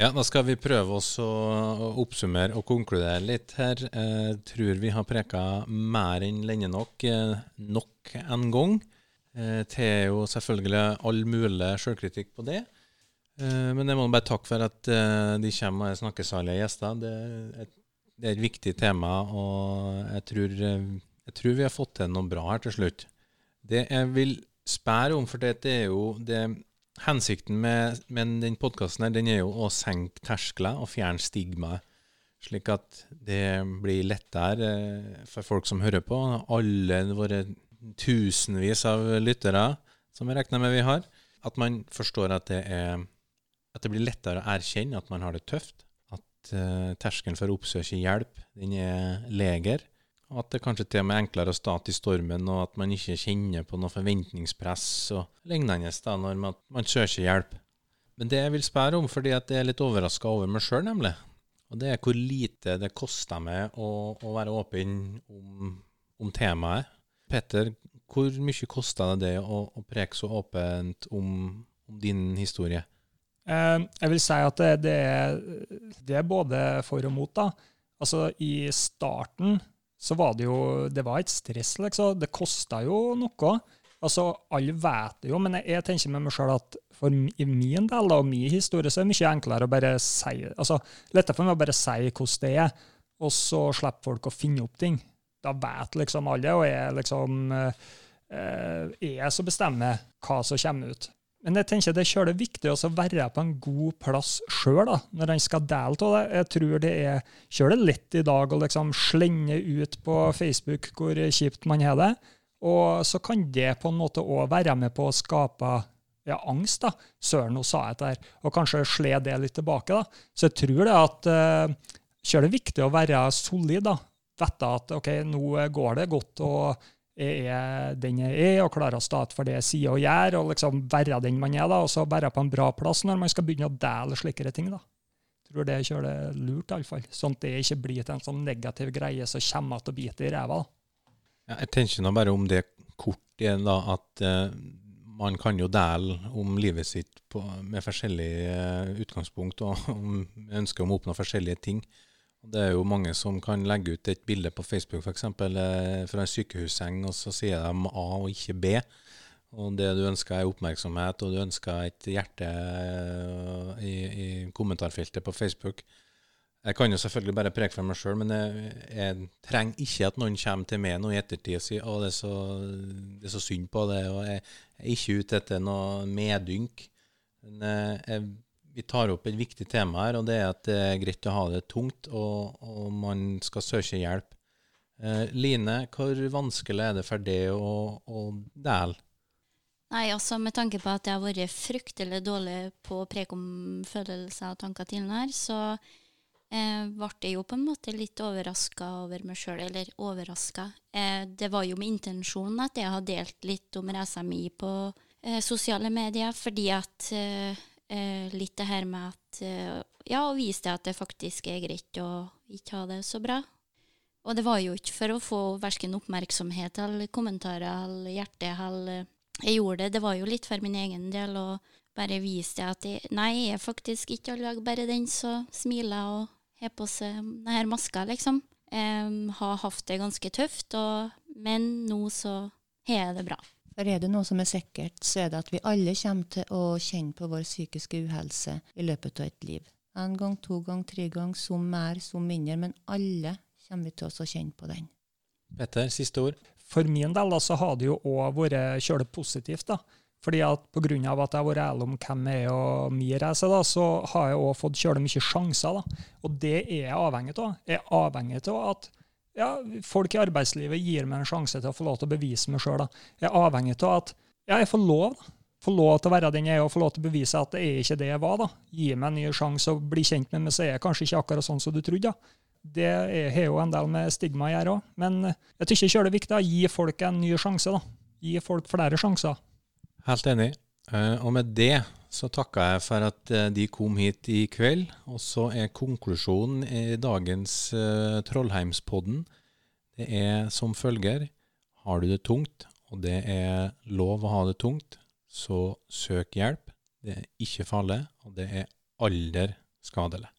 Ja, da skal vi prøve oss å oppsummere og konkludere litt her. Jeg tror vi har preka mer enn lenge nok, eh, nok en gang. Eh, til jo selvfølgelig all mulig sjølkritikk på det. Eh, men jeg må bare takke for at de kommer og snakkesalige gjester. Det er, et, det er et viktig tema, og jeg tror, jeg tror vi har fått til noe bra her til slutt. Det jeg vil spørre om, for det er jo det Hensikten med, med den podkasten er jo å senke terskler og fjerne stigmaet. Slik at det blir lettere eh, for folk som hører på, alle våre tusenvis av lyttere som jeg regner med vi har, at man forstår at det, er, at det blir lettere å erkjenne at man har det tøft. At uh, terskelen for å oppsøke hjelp den er legere. Og at det kanskje til og med er enklere å starte i stormen, og at man ikke kjenner på noe forventningspress og lignende da, når man, man søker hjelp. Men det jeg vil spørre om, fordi at jeg er litt overraska over meg sjøl, nemlig, og det er hvor lite det koster meg å, å være åpen om, om, temaet. Petter, hvor mye kosta det det å, å, preke så åpent om, om din historie? Eh, jeg vil si at det, det, er, det, er, både for og mot. da. Altså, I starten så var det jo Det var et stress, liksom. Det kosta jo noe. Altså, Alle vet det jo, men jeg, jeg tenker med meg sjøl at for min del og min historie så er det mye enklere å bare si altså, Lettere for meg å bare si hvordan det er, og så slipper folk å finne opp ting. Da vet liksom alle, og jeg liksom eh, er jeg som bestemmer hva som kommer ut. Men jeg tenker det er viktig å være på en god plass sjøl når en skal dele av det. Jeg tror det er kjølig lett i dag å liksom slenge ut på Facebook hvor kjipt man har det. Og så kan det på en måte òg være med på å skape ja, angst. da. Søren, hun sa dette her. Og kanskje sle det litt tilbake. da. Så jeg tror det at uh, kjølig viktig å være solid. da. Vite at OK, nå går det godt. og jeg er den jeg er, og klarer å stå for det jeg sier og gjør, og liksom være den man er, da, og så være på en bra plass når man skal begynne å dele slikere ting. da. Jeg tror det er kjølig lurt, iallfall. Sånn at det ikke blir til en sånn negativ greie som kommer til å bite i ræva. Ja, jeg tenker nå bare om det kort igjen, da, at uh, man kan jo dele om livet sitt på, med forskjellige uh, utgangspunkt, og om ønsker om å oppnå forskjellige ting. Det er jo mange som kan legge ut et bilde på Facebook f.eks. Eh, fra en sykehusseng, og så sier de A og ikke B. Og det du ønsker er oppmerksomhet, og du ønsker et hjerte eh, i, i kommentarfeltet på Facebook. Jeg kan jo selvfølgelig bare preke for meg sjøl, men jeg, jeg, trenger ikke at noen kommer til meg nå i ettertid og sier at det, er så synd på det, og jeg, jeg er ikke ute etter noe medynk. Men jeg, jeg vi tar opp et viktig tema her, og det er at det er greit å ha det tungt, og, og man skal søke hjelp. Eh, Line, hvor vanskelig er det for deg å, å dele? Nei, altså Med tanke på at jeg har vært fryktelig dårlig på å preke om følelser og tanker tidligere, så eh, ble jeg jo på en måte litt overraska over meg sjøl. Eller overraska. Eh, det var jo med intensjonen at jeg har delt litt om reisa mi på eh, sosiale medier, fordi at eh, litt det her med at eh, Ja, å vise det at det faktisk er greit å ikke ha det så bra. Og det var jo ikke for å få verken oppmerksomhet eller kommentarer eller hjerte eller Jeg gjorde det, det var jo litt for min egen del, å bare vise det at jeg, nei, jeg er faktisk ikke all dag bare den som smiler og har på seg denne maska, liksom. Um, har hatt det ganske tøft, og, men nå så har jeg det bra. For er det noe som er sikkert, så er det at vi alle kommer til å kjenne på vår psykiske uhelse i løpet av et liv. En gang, to gang, tre gang, som mer, som mindre, men alle kommer vi til å kjenne på den. Petter, siste ord. For min del da, så har det jo òg vært kjølig positivt. da. Fordi at Pga. at jeg har vært ærlig om hvem jeg er og min reise, da, så har jeg òg fått kjølig mye sjanser. da. Og det er jeg avhengig av. Jeg er avhengig av at ja, folk i arbeidslivet gir meg en sjanse til å få lov til å bevise meg sjøl. Jeg er avhengig av at ja, jeg får lov. da. Får lov til å være den jeg er, og få lov til å bevise at det er ikke det jeg var. da. Gi meg en ny sjanse og bli kjent med meg, så er jeg kanskje ikke akkurat sånn som du trodde. da. Det har jo en del med stigma å gjøre òg. Men jeg syns det er viktig å gi folk en ny sjanse. da. Gi folk flere sjanser. Helt enig. Uh, og med det så takker jeg for at uh, de kom hit i kveld. Og så er konklusjonen i dagens uh, Trollheimspodden det er som følger. Har du det tungt, og det er lov å ha det tungt, så søk hjelp. Det er ikke farlig, og det er aldri skadelig.